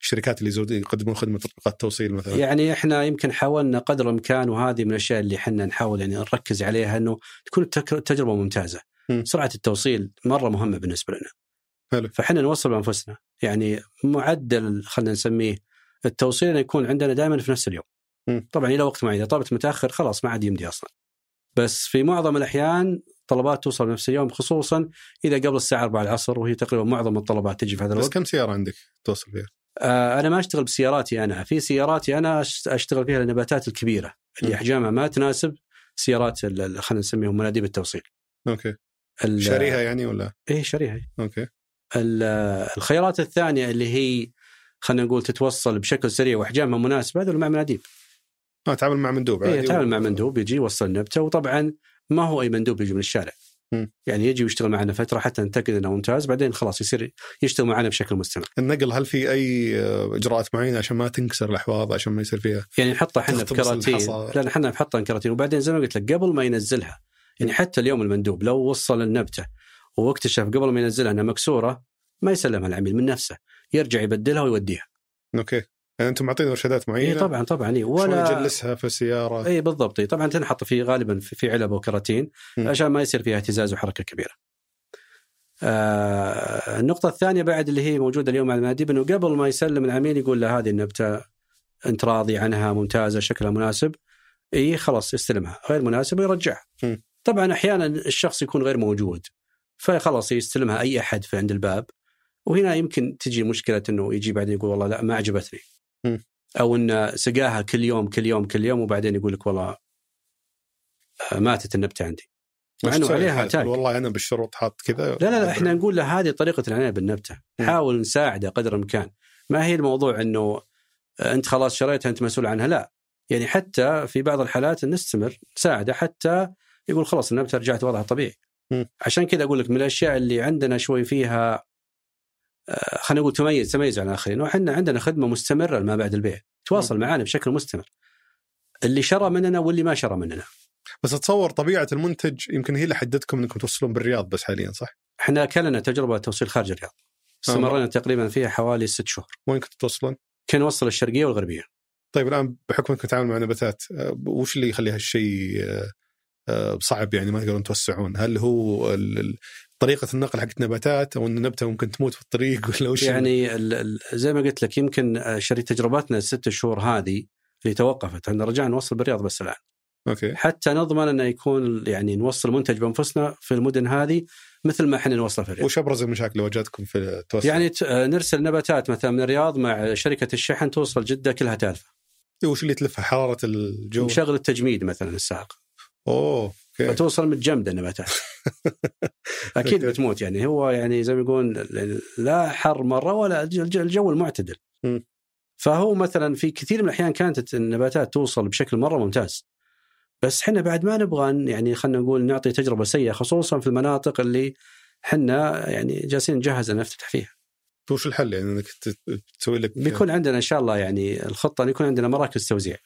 الشركات اللي يقدمون خدمة تطبيقات توصيل مثلا؟ يعني إحنا يمكن حاولنا قدر الإمكان وهذه من الأشياء اللي إحنا نحاول يعني نركز عليها إنه تكون التجربة ممتازة. مم. سرعة التوصيل مرة مهمة بالنسبة لنا. حلو. فإحنا نوصل بأنفسنا، يعني معدل خلينا نسميه التوصيل انه يكون عندنا دائما في نفس اليوم. مم. طبعا إلى وقت معين إذا طلبت متأخر خلاص ما عاد يمدي أصلا. بس في معظم الأحيان طلبات توصل نفس اليوم خصوصا إذا قبل الساعة 4 العصر وهي تقريبا معظم الطلبات تجي في هذا بس الوقت. كم سيارة عندك توصل فيها؟ آه أنا ما أشتغل بسياراتي أنا، في سياراتي أنا أشتغل فيها النباتات الكبيرة اللي. احجامها ما تناسب سيارات خلينا نسميهم مناديب التوصيل. أوكي شاريها يعني ولا؟ إيه شاريها أوكي ال- الخيارات الثانية اللي هي خلينا نقول تتوصل بشكل سريع وأحجامها مناسبة هذول مع مناديب. آه تعامل مع مندوب إيه عادي تعامل و- مع مندوب يجي يوصل نبتة وطبعا ما هو أي مندوب يجي من الشارع. يعني يجي ويشتغل معنا فترة حتى نتاكد إنه ممتاز بعدين خلاص يصير يشتغل معنا بشكل مستمر. النقل هل في أي إجراءات معينة عشان ما تنكسر الأحواض عشان ما يصير فيها يعني نحطها إحنا في تختبص كراتين الحصى. لا إحنا نحطها كراتين وبعدين زي ما قلت لك قبل ما ينزلها يعني حتى اليوم المندوب لو وصل النبتة واكتشف قبل ما ينزلها إنها مكسورة ما يسلمها العميل من نفسه يرجع يبدلها ويوديها أوكي يعني أنتم معطين أرشادات معينة اي طبعا طبعا اي ولا يجلسها في السيارة اي بالضبط إي. طبعا تنحط في غالبا في علب وكراتين. عشان ما يصير فيها اهتزاز وحركة كبيرة. آه النقطة الثانية بعد اللي هي موجودة اليوم مع المناديب انه قبل ما يسلم العميل يقول له هذه النبتة أنت راضي عنها ممتازة شكلها مناسب اي خلاص يستلمها غير مناسبة يرجعها. مم. طبعا أحيانا الشخص يكون غير موجود فخلاص يستلمها أي أحد في عند الباب وهنا يمكن تجي مشكلة إنه يجي بعدين يقول والله لا ما عجبتني. أو انه سقاها كل يوم كل يوم كل يوم وبعدين يقول لك والله آه، ماتت النبتة عندي. مع إنه عليها؟ تاج والله أنا بالشروط حاط كذا لا لا لا إحنا نقول له هذه طريقة العناية بالنبتة. م. حاول نساعده قدر الإمكان. ما هي الموضوع إنه آه، أنت خلاص شريتها أنت مسؤول عنها؟ لا. يعني حتى في بعض الحالات نستمر نساعده حتى يقول خلاص النبتة رجعت وضعها طبيعي. م. عشان كذا أقول لك من الأشياء اللي عندنا شوي فيها خلينا نقول تميز تميز عن الاخرين وإحنا عندنا خدمة مستمرة ما بعد البيع. تواصل معنا بشكل مستمر. اللي شرى مننا واللي ما شرى مننا. بس اتصور طبيعة المنتج يمكن هي اللي حددتكم إنكم توصلون بالرياض بس حاليا صح؟ إحنا كان لنا تجربة توصيل خارج الرياض. استمرينا تقريبا فيها حوالي ست شهور. وين كنتوا توصلون؟ كان نوصل الشرقية والغربية. طيب الآن بحكم إنكم تتعامل مع نباتات آه، وش اللي يخلي هالشيء آه، آه، صعب يعني ما تقدرون توسعون؟ هل هو طريقة النقل حقت نباتات أو إن النبته ممكن تموت في الطريق [LAUGHS] ولا وش يعني ال- ال- زي ما قلت لك يمكن شريط تجربتنا الست شهور هذه اللي توقفت عندنا رجعنا نوصل بالرياض بس الآن أوكي حتى نضمن إنه يكون يعني نوصل منتج بأنفسنا في المدن هذه مثل ما إحنا نوصله في الرياض. وش أبرز المشاكل اللي واجهتكم في التوسع؟ يعني نرسل نباتات مثلا من الرياض مع شركة الشحن توصل جدة كلها تالفة. وش اللي تلفها حرارة الجو؟ مشغل التجميد مثلا السائق أوه فتوصل متجمدة النباتات. [LAUGHS] أكيد. بتموت يعني هو يعني زي ما يقول لا حر مرة ولا الج- الجو المعتدل. فهو مثلا في كثير من الأحيان كانت النباتات توصل بشكل مرة ممتاز. بس إحنا بعد ما نبغى يعني خلينا نقول نعطي تجربة سيئة خصوصا في المناطق اللي إحنا يعني جالسين نجهز ان نفتتح فيها. وش الحل يعني إنك تسوي لك بيكون عندنا إن شاء الله يعني الخطة إن يكون عندنا مراكز توزيع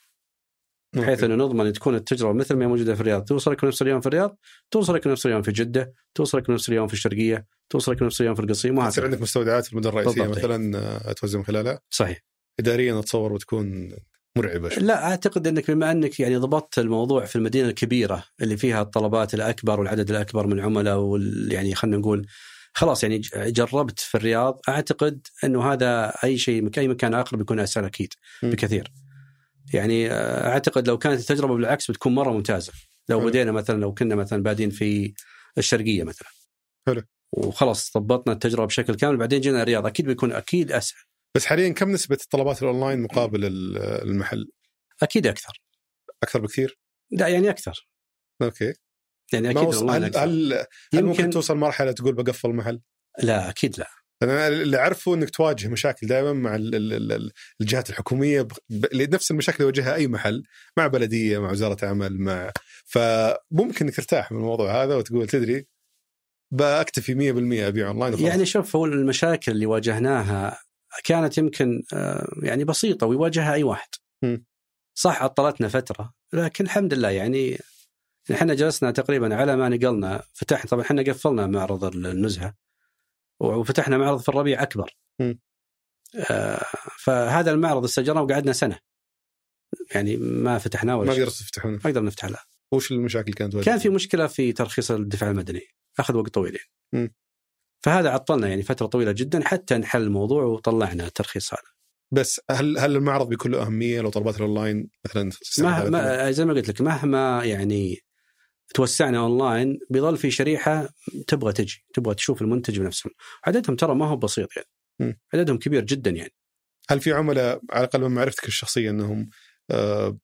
بحيث أوكي. إنه نضمن أن تكون التجربة مثل ما هي موجودة في الرياض توصلك نفس اليوم في الرياض توصلك نفس اليوم في جدة توصلك نفس اليوم في الشرقية توصلك نفس اليوم في القصيم يصير وهكذا عندك مستودعات المدن الرئيسية. مثلا آه، توزع من خلالها صحيح اداريا أتصور بتكون مرعبة شوي. لا أعتقد إنك بما إنك يعني ضبطت الموضوع في المدينة الكبيرة اللي فيها الطلبات الأكبر والعدد الأكبر من العملاء وال يعني خلينا نقول خلاص يعني جربت في الرياض أعتقد إنه هذا أي شيء أي مكان آخر بيكون اسهل أكيد م. يعني آه، أعتقد لو كانت التجربة بالعكس بتكون مرة ممتازة. لو. بدينا مثلا لو كنا مثلا بادين في الشرقية مثلا. حلو. وخلاص ضبطنا التجربة بشكل كامل بعدين جينا الرياض أكيد بيكون أكيد أسهل. بس حاليا كم نسبة الطلبات الأونلاين مقابل ال- المحل؟ أكيد أكثر. أكثر بكثير؟ لا يعني أكثر. أوكي يعني أكيد هل, أكثر. هل, هل ممكن يمكن توصل مرحلة تقول بقفل محل؟ لا أكيد لا. أنا اللي أعرفه إنك تواجه مشاكل دائما مع ال- ال- ال- الجهات الحكومية نفس المشاكل اللي يواجهها أي محل مع بلدية مع وزارة عمل مع فممكن إنك ترتاح من الموضوع هذا وتقول تدري بكتفي 100% أبيع أونلاين وخلاص. يعني شوف هو المشاكل اللي واجهناها كانت يمكن آه، يعني بسيطة ويواجهها أي واحد. م. صح عطلتنا فترة لكن الحمد لله يعني إحنا جلسنا تقريبا على ما نقلنا فتحنا طبعا إحنا قفلنا معرض النزهة وفتحنا معرض في الربيع أكبر. م. آه، فهذا المعرض استجرنا وقعدنا سنة. يعني ما فتحناه ولا ما. قدرت تفتحونه ما قدرنا نفتح له. وش المشاكل اللي كانت كان في مشكلة في ترخيص الدفاع المدني أخذ وقت طويل. يعني. فهذا عطلنا يعني فترة طويلة جدا حتى نحل الموضوع وطلعنا الترخيص هذا بس هل هل المعرض له أهمية لو طلبات الأونلاين مثلا ما ما زي ما قلت لك مهما يعني توسعنا اونلاين بيظل في شريحة تبغى تجي تبغى تشوف المنتج بنفسهم. عددهم ترى ما هو بسيط يعني. م. عددهم كبير جدا يعني. هل في عملاء على الأقل من معرفتك الشخصية إنهم آه،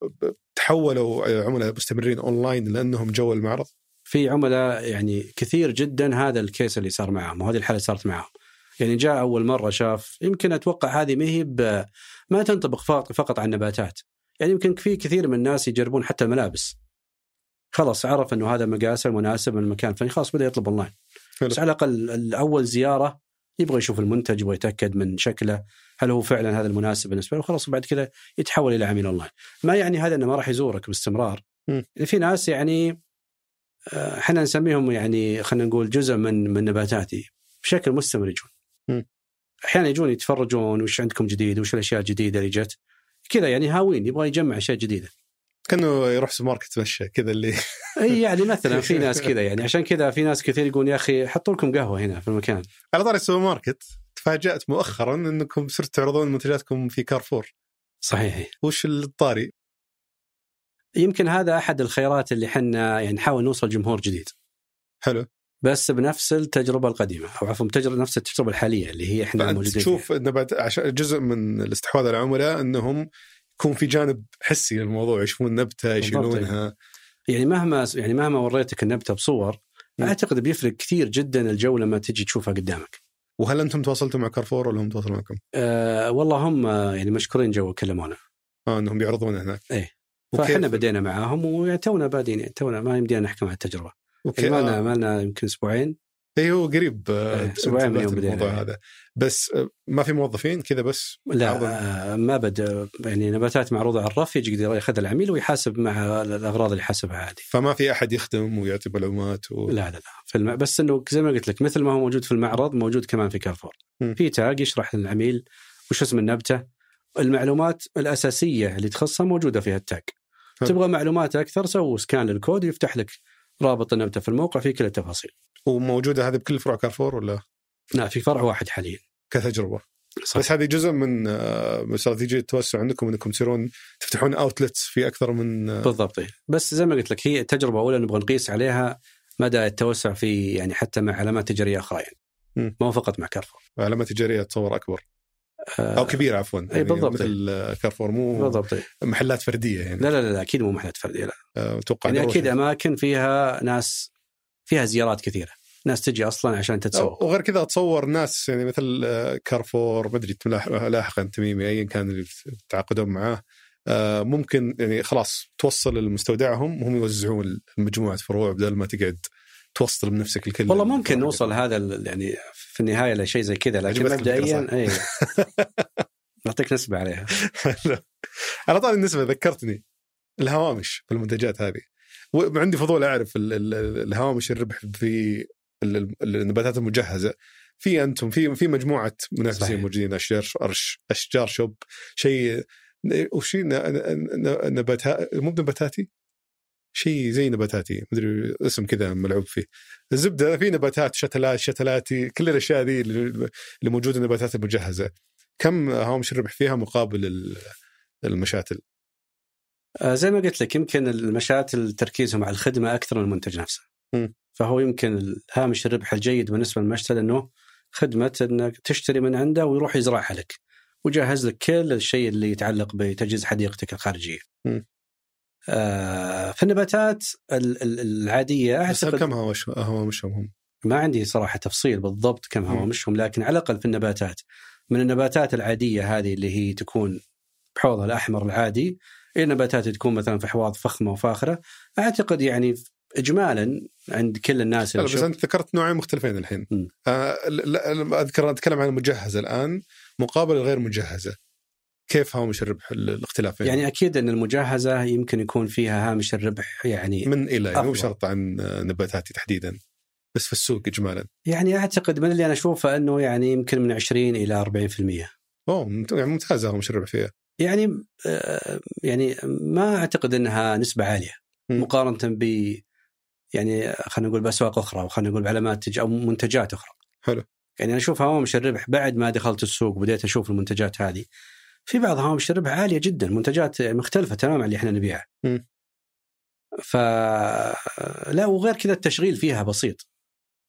تحولوا عملاء مستمرين اونلاين لأنهم جو المعرض؟ في عملاء يعني كثير جدا هذا ال case اللي صار معهم وهذه الحالة صارت معهم. يعني جاء أول مرة شاف يمكن أتوقع هذه ما هي ما تنطبق فقط فقط على النباتات. يعني يمكن في كثير من الناس يجربون حتى الملابس. خلاص عرف إنه هذا مقاسه مناسب من المكان الفلاني خلاص بدأ يطلب أونلاين. بس على الأقل الأول زيارة يبغى يشوف المنتج يبغى يتأكد من شكله هل هو فعلا هذا المناسب بالنسبة له وخلاص بعد كذا يتحول إلى عميل أونلاين ما يعني هذا إنه ما راح يزورك باستمرار. يعني في ناس يعني آه، إحنا نسميهم يعني خلينا نقول جزء من من نباتاتي بشكل مستمر يجون. أحيانا يجون يتفرجون وش عندكم جديد وش الأشياء الجديدة اللي جت كذا يعني هاوين يبغى يجمع أشياء جديدة كأنه يروح سوبر ماركت يتمشى كذا اللي أي [LAUGHS] يعني مثلا في ناس كذا يعني. عشان كذا في ناس كثير يقول يا أخي حطوا لكم قهوة هنا في المكان. على طاري السوبر ماركت تفاجأت مؤخرا إنكم صرتوا تعرضون منتجاتكم في كارفور. صحيح. وش الطاري؟ يمكن هذا أحد الخيارات اللي حنا يعني نحاول نوصل جمهور جديد. حلو. بس بنفس التجربة القديمة أو عفوا تجربه نفس التجربة الحالية اللي هي إحنا موجودين تشوف النبات عشان جزء من الاستحواذ على العملاء إنهم يكون في جانب حسي للموضوع يشوفون نبتة. يشيلونها. يعني مهما يعني مهما وريتك النبتة بصور. أعتقد بيفرق كثير جدا الجو لما تجي تشوفها قدامك. وهل أنتم تواصلتوا مع كارفور ولا هم تواصلوا معكم؟ أه والله هم آه، يعني مشكورين جو كلمونا آه إنهم بيعرضون هناك. وكيف- فإحنا بدينا معاهم وتونا بادين يعني تونا ما يمدينا نحكم على التجربة. okay ما لنا آه. ما لنا يمكن أسبوعين اي هو قريب آه، إيه،. الموضوع هذا بس آه، ما في موظفين كذا بس لا عرضاً. آه، ما بدا يعني نباتات معروضه على الرف يجي يقدر ياخذ العميل ويحاسب مع الأغراض اللي حاسبها عادي. فما في أحد يخدم ويعطي معلومات و... لا لا لا في الم... بس إنه زي ما قلت لك مثل ما هو موجود في المعرض موجود كمان في كارفور. في tag يشرح للعميل وش اسم النبتة المعلومات الأساسية اللي تخصها موجودة في ال tag. تبغى معلومات أكثر سووا scan لل code ويفتح لك رابط النبتة في الموقع فيه كل التفاصيل وموجودة هذه بكل فروع كارفور ولا لا في فرع واحد حاليا كتجربة صح. بس هذه جزء من آه، استراتيجيه التوسع عندكم إنكم تصيرون تفتحون outlets في أكثر من آه، بالضبط. بس زي ما قلت لك هي تجربة أولى نبغى نقيس عليها مدى التوسع في يعني حتى مع علامات تجارية أخرى يعني. مو فقط مع كارفور علامات تجارية تصور أكبر آه، أو كبيرة عفوا يعني بالضبط. مثل آه، كارفور مو بالضبط. محلات فردية يعني لا لا لا أكيد مو محلات فردية لا آه، أتوقع يعني. أكيد أماكن فيها ناس فيها زيارات كثيرة. ناس تجي أصلا عشان تتسوق وغير كذا اتصور ناس يعني مثل آه، كارفور ما أدري لاحقا تميمي ايا كان اللي تتعاقدون معاه. آه، ممكن يعني خلاص توصل لمستودعهم وهم يوزعون مجموعه فروع بدل ما تقعد توصل بنفسك الكل والله ممكن نوصل هذا يعني في النهاية لشيء زي كذا لكن مبدئيا؟ اي [LAUGHS] نعطيك نسبة عليها. [LAUGHS] على طاري النسبة ذكرتني الهوامش في المنتجات هذه. وعندي فضول أعرف ال- ال- ال- الهوامش الربح في ال- ال- النباتات المجهزة. في أنتم في في مجموعة منافسين. موجودين أشجار أرش أشجار شوب شيء وش نباتات مو بنباتاتي؟ شيء زي نباتاتي مدري اسم كذا ملعوب فيه. الزبدة في نباتات شتلات شتلاتي كل الأشياء ذي اللي موجودة النباتات المجهزة. كم هامش الربح فيها مقابل ال- المشاتل؟ زي ما قلت لك يمكن المشاتل تركيزهم على الخدمة أكثر من المنتج نفسه مم. فهو يمكن هامش الربح الجيد بالنسبة للمشتل إنه خدمة إنك تشتري من عنده ويروح يزرعها لك ويجهز لك كل الشيء اللي يتعلق بتجهيز حديقتك الخارجية. آه في النباتات ال- ال- العادية أعتقد كم هوامشهم هم؟ ما عندي صراحة تفصيل بالضبط كم. هوامشهم لكن على الأقل في النباتات من النباتات العادية هذه اللي هي تكون بحوضها الأحمر العادي إلى نباتات تكون مثلا في حواض فخمة وفاخرة أعتقد يعني اجمالا عند كل الناس اللي بس أنت ذكرت نوعين مختلفين الحين مم. آه أذكر أتكلم عن المجهزه الآن مقابل الغير مجهزة كيف هامش الربح ال- الاختلاف؟ يعني أكيد إن المجهزة يمكن يكون فيها هامش الربح يعني من إلى يعني مو أفضل. شرط عن نباتاتي تحديدا بس في السوق اجمالا يعني أعتقد من اللي أنا أشوفه إنه يعني يمكن من 20 إلى 40% أوه يعني ممتازة هامش الربح فيها يعني آه، يعني ما أعتقد إنها نسبة عالية. مقارنة ب يعني خلينا نقول بأسواق أخرى أو خلينا نقول بعلامات تج- أو منتجات أخرى. حلو. يعني أنا أشوف هوامش الربح بعد ما دخلت السوق وبديت أشوف المنتجات هذه في بعض هوامش الربح عالية جدا منتجات مختلفة تماما عن اللي إحنا نبيعها. ف لا وغير كذا التشغيل فيها بسيط.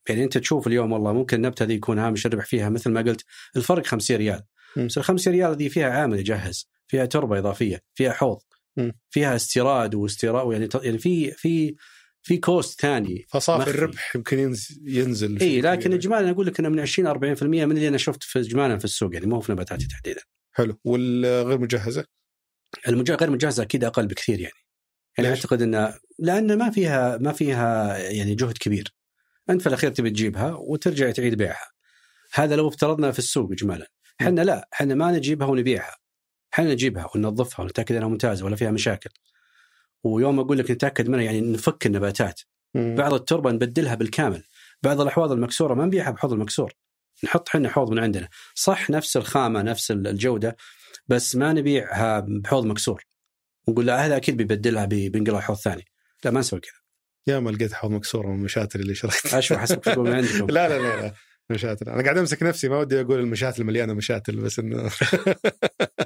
يعني أنت تشوف اليوم والله ممكن النبته دي يكون هامش الربح فيها مثل ما قلت الفرق 50 ريال. بس ال 50 ريال دي فيها عامل يجهز، فيها تربة إضافية، فيها حوض،. فيها استيراد واستيراد يعني يعني في في في cost ثاني فصافي مخفي. الربح يمكن ينزل إي لكن اجمالا أقول لك إنه من 20 40% من اللي أنا شفت في اجمالا في السوق يعني مو في نباتاتي تحديدا. حلو والغير مجهزة المج... غير مجهزة أكيد أقل بكثير يعني. يعني ليش؟ أعتقد إنه لأن ما فيها ما فيها يعني جهد كبير. أنت في الأخير تبي تجيبها وترجع تعيد بيعها. هذا لو افترضنا في السوق اجمالا. إحنا لا إحنا ما نجيبها ونبيعها. إحنا نجيبها وننظفها ونتأكد أنها ممتازة ولا فيها مشاكل. ويوم أقول لك نتأكد منها يعني نفك النباتات. مم. بعض التربة نبدلها بالكامل. بعض الأحواض المكسورة ما نبيعها بحوض المكسور. نحط حنا حوض من عندنا. صح نفس الخامة نفس الجودة بس ما نبيعها بحوض مكسور. نقول لا هذا أكيد بيبدلها بي- بينقلها حوض ثاني. لا ما نسوي كذا. يا ما لقيت حوض مكسوره من المشاتل اللي شريتها أشوف حسب من عندكم [LAUGHS] لا لا لا لا. مشاتل أنا قاعد أمسك نفسي ما ودي أقول المشاتل مليانة مشاتل بس انه [LAUGHS]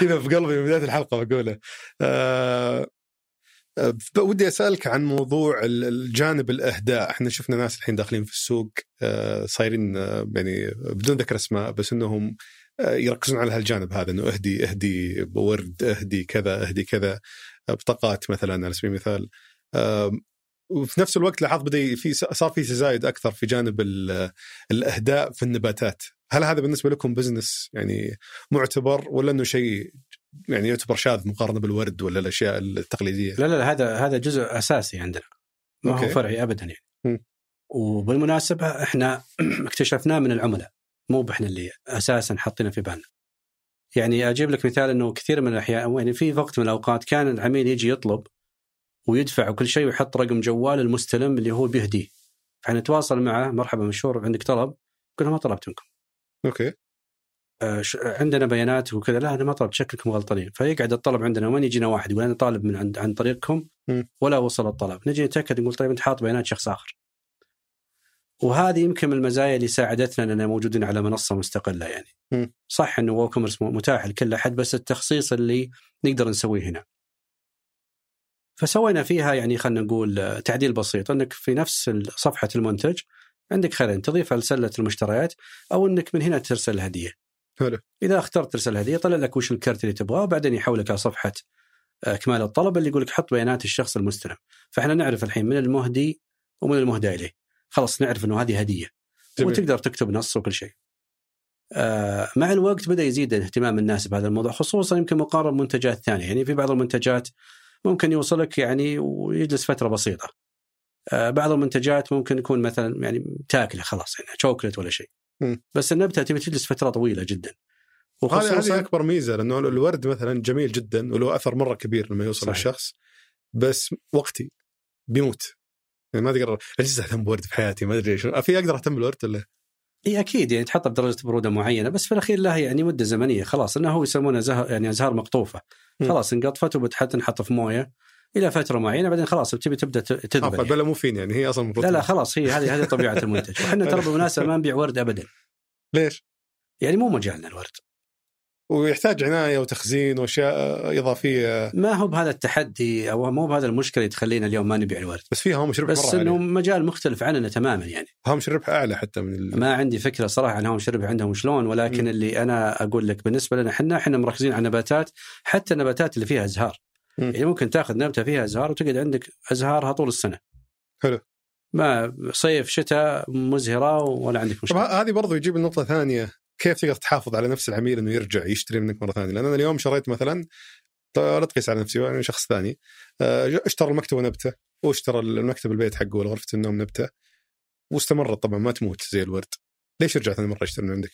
كذا في قلبي من بداية الحلقة بقوله. آه أه، ودي أسألك عن موضوع ال- الجانب الأهداء، إحنا شفنا ناس الحين داخلين في السوق أه، صايرين أه، يعني بدون ذكر أسماء بس إنهم يركزون على هالجانب هذا إنه أهدي أهدي ورد أهدي كذا أهدي كذا بطاقات مثلا على سبيل المثال. وفي نفس الوقت لاحظت بدأ في صار في تزايد أكثر في جانب ال- الأهداء في النباتات، هل هذا بالنسبة لكم بزنس يعني معتبر ولا إنه شيء يعني يعتبر شاذ مقارنة بالورد ولا الأشياء التقليدية؟ لا لا لا هذا هذا جزء أساسي عندنا ما هو. فرعي ابدا يعني م. وبالمناسبة إحنا [CLEARS THROAT] اكتشفناه من العملاء مو بإحنا اللي أساسا حاطينه في بالنا يعني أجيب لك مثال إنه كثير من الاحيان يعني في وقت من الأوقات كان العميل يجي يطلب ويدفع وكل شيء ويحط رقم جوال المستلم اللي هو بيهديه فنتواصل معه مرحبا مشهور عندك طلب قلنا ما طلبت منكم أوكي. آه، عندنا بيانات وكذا. لا أنا ما طلبت. شكلكم غلطانين. فيقعد الطلب عندنا. وين يجينا واحد؟ يقول أنا طالب من عند عن طريقكم. ولا وصل الطلب. نجي نتأكد نقول طيب أنت حاط بيانات شخص آخر. وهذه يمكن من المزايا اللي ساعدتنا اننا موجودين على منصة مستقلة يعني. مم. صح إنه ووكومرس متاح لكل أحد بس التخصيص اللي نقدر نسويه هنا. فسوينا فيها يعني خلينا نقول آه، تعديل بسيط. إنك في نفس صفحة المنتج عندك خيارين تضيفها لسله المشتريات أو إنك من هنا ترسل هديه حلو. إذا اخترت ترسل هديه طلع لك وش الكرت اللي تبغاه وبعدين يحولك على صفحة آه، اكمال الطلب اللي يقول لك حط بيانات الشخص المستلم. فإحنا نعرف الحين من المهدي ومن المهدى إليه. خلاص نعرف إنه هذه هدية. جميل. وتقدر تكتب نص وكل شيء. آه، مع الوقت بدأ يزيد اهتمام الناس بهذا الموضوع خصوصا يمكن مقارنة بمنتجات ثانية. يعني في بعض المنتجات ممكن يوصلك يعني ويجلس فترة بسيطة. آه، بعض المنتجات ممكن يكون مثلا يعني تاكله خلاص يعني شوكلت ولا شيء. بس النبتة تبي تجلس فترة طويلة جدا. هذه هذه أكبر ميزة لأنه الورد مثلا جميل جدا وله أثر مرة كبير لما يوصل صحيح. للشخص بس وقتي بيموت. يعني ما تقدر أجلس أهتم بورد في حياتي ما أدري إيش في أقدر أهتم بالورد ولا؟ إي أكيد. يعني تحطه بدرجة برودة معينة بس في الأخير لها يعني مدة زمنية خلاص. إنه هو يسمونها زهر يعني ازهار مقطوفة. خلاص انقطفت وبتحط تنحط في موية. إلى فترة معينة بعدين خلاص بتبي تبدأ ت- آه تذبل يعني. فالبلا مو فين يعني هي أصلا لا لا خلاص هي هذه هذه طبيعة المنتج [LAUGHS] وحنا ترى بالمناسبة ما نبيع ورد ابدا ليش؟ يعني مو مجالنا الورد ويحتاج عناية وتخزين وأشياء إضافية ما هو بهذا التحدي أو مو بهذا المشكلة اللي تخلينا اليوم ما نبيع الورد بس فيها هامش ربح بس إنه مجال مختلف عننا تماما يعني هامش الربح أعلى حتى من ال... ما عندي فكرة صراحة عن هامش الربح عندهم شلون ولكن مم. اللي أنا أقول لك بالنسبة لنا إحنا إحنا مركزين على النباتات حتى النباتات اللي فيها إزهار. يعني ممكن تاخذ نبتة فيها أزهار وتقعد عندك أزهارها طول السنة. حلو. ما صيف شتاء مزهرة ولا عندك مشكلة. هذه برضو يجيب النقطه ثانية. كيف تقدر تحافظ على نفس العميل إنه يرجع يشتري منك مرة ثانية؟ لأن أنا اليوم شريت مثلا ط- لا تقيس على نفسي يعني شخص ثاني. آه، اشترى المكتب نبتة واشترى المكتب البيت حقه ولا غرفه النوم نبتة. واستمرت طبعا ما تموت زي الورد. ليش يرجع ثاني مرة يشتري من عندك؟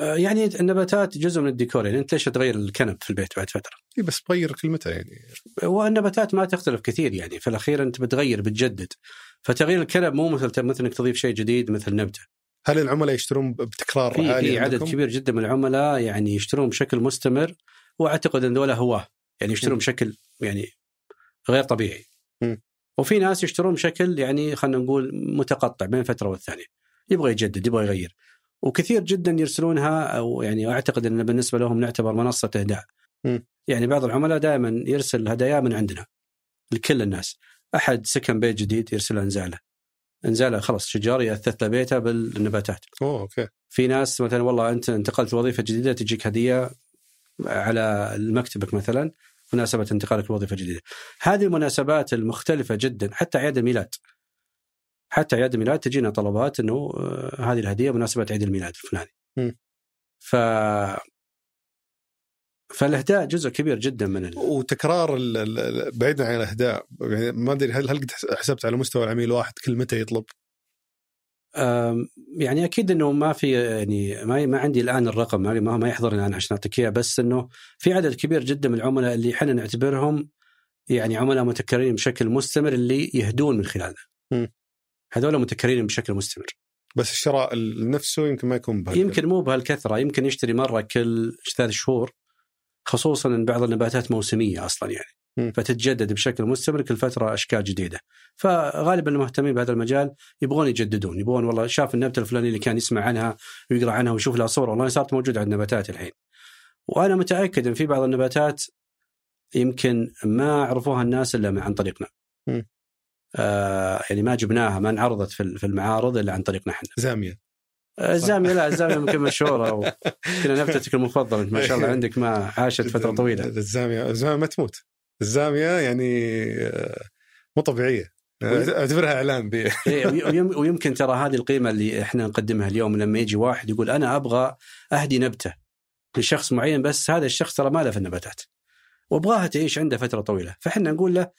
آه، يعني النباتات جزء من الديكور يعني أنت ليش تغير الكنب في البيت بعد فترة؟ إيه بس تغير كلمتها يعني. والنباتات ما تختلف كثير يعني في الأخير أنت بتغير بتجدد. فتغيير الكنب مو مثل مثل إنك تضيف شيء جديد مثل نبتة. هل العملاء يشترون بتكرار في عالي في عدد عندكم؟ كبير جدا من العملاء يعني يشترون بشكل مستمر وأعتقد أن ذولا هواه يعني يشترون. بشكل يعني غير طبيعي. مم. وفي ناس يشترون بشكل يعني خلينا نقول متقطع بين فترة والثانية. يبغى يجدد يبغى يغير. وكثير جدا يرسلونها أو يعني أعتقد أن بالنسبة لهم نعتبر منصة إهداء مم. يعني بعض العملاء دائما يرسل هدايا من عندنا لكل الناس أحد سكن بيت جديد يرسل أنزاله أنزاله خلاص شجار يأثث له بيته بالنباتات أوه أوكي في ناس مثلا والله أنت انتقلت وظيفة جديدة تجيك هدية على مكتبك مثلا مناسبة انتقالك لوظيفة جديدة. هذه المناسبات المختلفة جدا حتى اعياد الميلاد. حتى اعياد الميلاد تجينا طلبات إنه آه، هذه الهدية مناسبه عيد الميلاد الفلاني. ف فالإهداء جزء كبير جدا من ال... وتكرار ال- بعيدا عن الإهداء يعني ما أدري هل هل قد حسبت على مستوى العميل واحد كل متى يطلب؟ أم، يعني أكيد إنه ما في يعني ما ما عندي الآن الرقم ما ما ما يحضرني الآن عشان أعطيك إياه بس إنه في عدد كبير جدا من العملاء اللي إحنا نعتبرهم يعني عملاء متكررين بشكل مستمر اللي يهدون من خلالنا. مم. هذول متكررين بشكل مستمر. بس الشراء ال- نفسه يمكن ما يكون بهالقدر. يمكن مو بهالكثرة يمكن يشتري مرة كل ثلاث شهور خصوصا إن بعض النباتات موسمية أصلا يعني مم. فتتجدد بشكل مستمر كل فترة أشكال جديدة فغالبا المهتمين بهذا المجال يبغون يجددون يبغون والله شاف النبتة الفلانية اللي كان يسمع عنها ويقرأ عنها ويشوف لها صور والله صارت موجودة عند النباتات الحين وأنا متأكد إن في بعض النباتات يمكن ما عرفوها الناس إلا عن طريقنا. آه يعني ما جبناها ما انعرضت في المعارض إلا عن طريقنا إحنا. زامية. الزاميه لا الزاميه يمكن مشهورة وكنا نبتتك المفضل انت ما شاء الله عندك ما عاشت فترة طويلة. الزامية الزامية ما تموت. الزامية يعني آه، مو طبيعية. أعتبرها إعلان [LAUGHS] إيه، ويم- ويمكن ترى هذه القيمة اللي إحنا نقدمها اليوم لما يجي واحد يقول أنا أبغى أهدي نبتة لشخص معين بس هذا الشخص ترى ما له في النباتات وأبغاها تعيش عنده فترة طويلة. فإحنا نقول له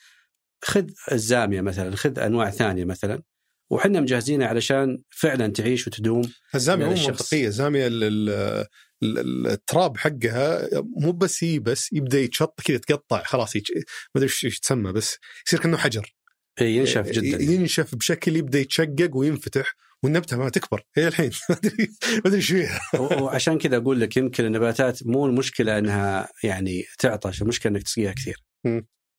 خذ الزامية مثلا خذ أنواع ثانية مثلا وحنا مجهزينها علشان فعلا تعيش وتدوم الزامية مو للشخص. منطقية الزامية ال- ال- ال- التراب حقها مو بس هي بس يبدأ يتشط كذا يتقطع خلاص. ما أدري إيش تسمى بس يصير كأنه حجر ينشف جدا ينشف بشكل يبدأ يتشقق وينفتح والنبتة ما تكبر هي الحين [LAUGHS] ما ادري ما أدري إيش فيها وعشان كذا أقول لك يمكن النباتات مو المشكلة إنها يعني تعطش المشكلة إنك تسقيها كثير.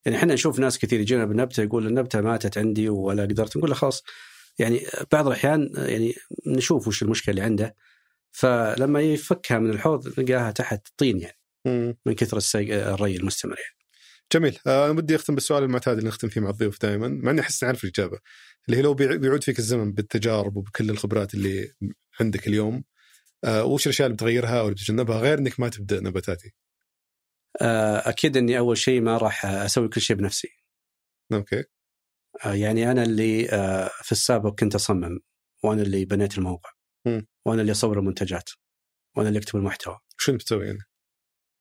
يعني إحنا نشوف ناس كثير يجينا بالنبته يقول النبتة ماتت عندي ولا قدرت نقول له خلاص. يعني بعض الأحيان يعني نشوف وش المشكلة اللي عنده فلما يفكها من الحوض نلقاها تحت طين يعني. مم. من كثر السي- الري المستمر يعني. جميل. آه، أنا ودي أختم بالسؤال المعتاد اللي نختم فيه مع الضيوف دائما مع إني أحس اعرف الإجابة. اللي هي لو بيع- بيعود فيك الزمن بالتجارب وبكل الخبرات اللي عندك اليوم آه، وش الأشياء اللي بتغيرها أو اللي بتتجنبها غير إنك ما تبدأ نباتاتي؟ أكيد إني أول شيء ما راح أسوي كل شيء بنفسي. أوكي آه، يعني أنا اللي آه، في السابق كنت أصمم وأنا اللي بنيت الموقع مم. وأنا اللي أصور المنتجات وأنا اللي أكتب المحتوى وش أنت بتسوي يعني؟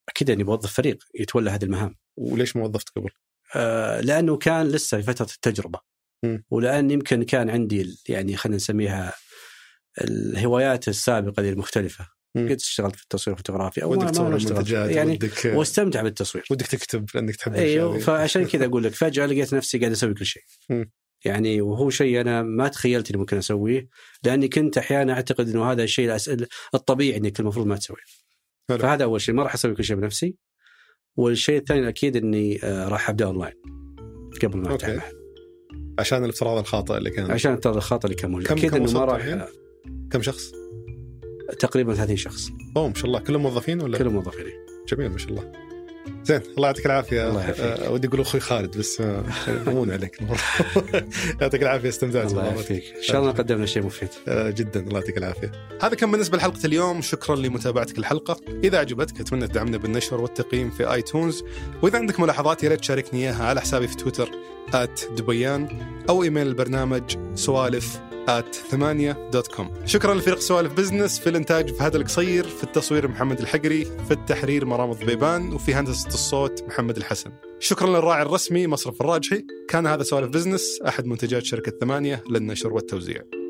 أكيد إني بوظف فريق يتولى هذه المهام وليش ما وظفت قبل؟ آه، لأنه كان لسه في فترة التجربة. ولأن يمكن كان عندي يعني خلينا نسميها الهوايات السابقة المختلفه مم. قد اشتغلت في التصوير الفوتوغرافي أو ما ودك تصور المنتجات يعني ودك واستمتع بالتصوير ودك تكتب لانك تحب أيوه. فعشان [LAUGHS] كذا أقول لك فجأة لقيت نفسي قاعد أسوي كل شيء مم. يعني وهو شيء أنا ما تخيلت إني ممكن أسويه لأني كنت أحيانا أعتقد إنه هذا الشيء الطبيعي انك المفروض ما تسويه. فهذا أول شيء ما راح أسوي كل شيء بنفسي والشيء الثاني أكيد إني آه، راح أبدأ أونلاين قبل ما. اتعامل عشان الافتراض الخاطئ اللي كان عشان ترى الخطا اللي كان موجود كم- أكيد كم إنه ما راح؟ كم شخص؟ تقريبا 30 شخص. أوه ما شاء الله. كلهم موظفين ولا؟ كلهم موظفين جميل ما شاء الله. زين الله يعطيك العافية. الله يعافيك. آه، ودي أقول أخوي خالد بس آه، امون عليك. [LAUGHS] [LAUGHS] يعطيك العافية استمتعت الله. يعافيك. إن شاء الله قدمنا شيء مفيد. آه، جدا الله يعطيك العافية. هذا كان بالنسبة لحلقة اليوم، شكرا لمتابعتك الحلقة، إذا عجبتك أتمنى تدعمنا بالنشر والتقييم في اي تونز، وإذا عندك ملاحظات يا ريت تشاركني إياها على حسابي في تويتر @دبيان أو إيميل البرنامج سوالف ثمانية dot com شكرا لفريق سوالف business في الإنتاج فهد القصير في التصوير محمد الحقري في التحرير مرام الضبيبان وفي هندسة الصوت محمد الحسن. شكرا للراعي الرسمي مصرف الراجحي. كان هذا سوالف business أحد منتجات شركة ثمانية للنشر والتوزيع.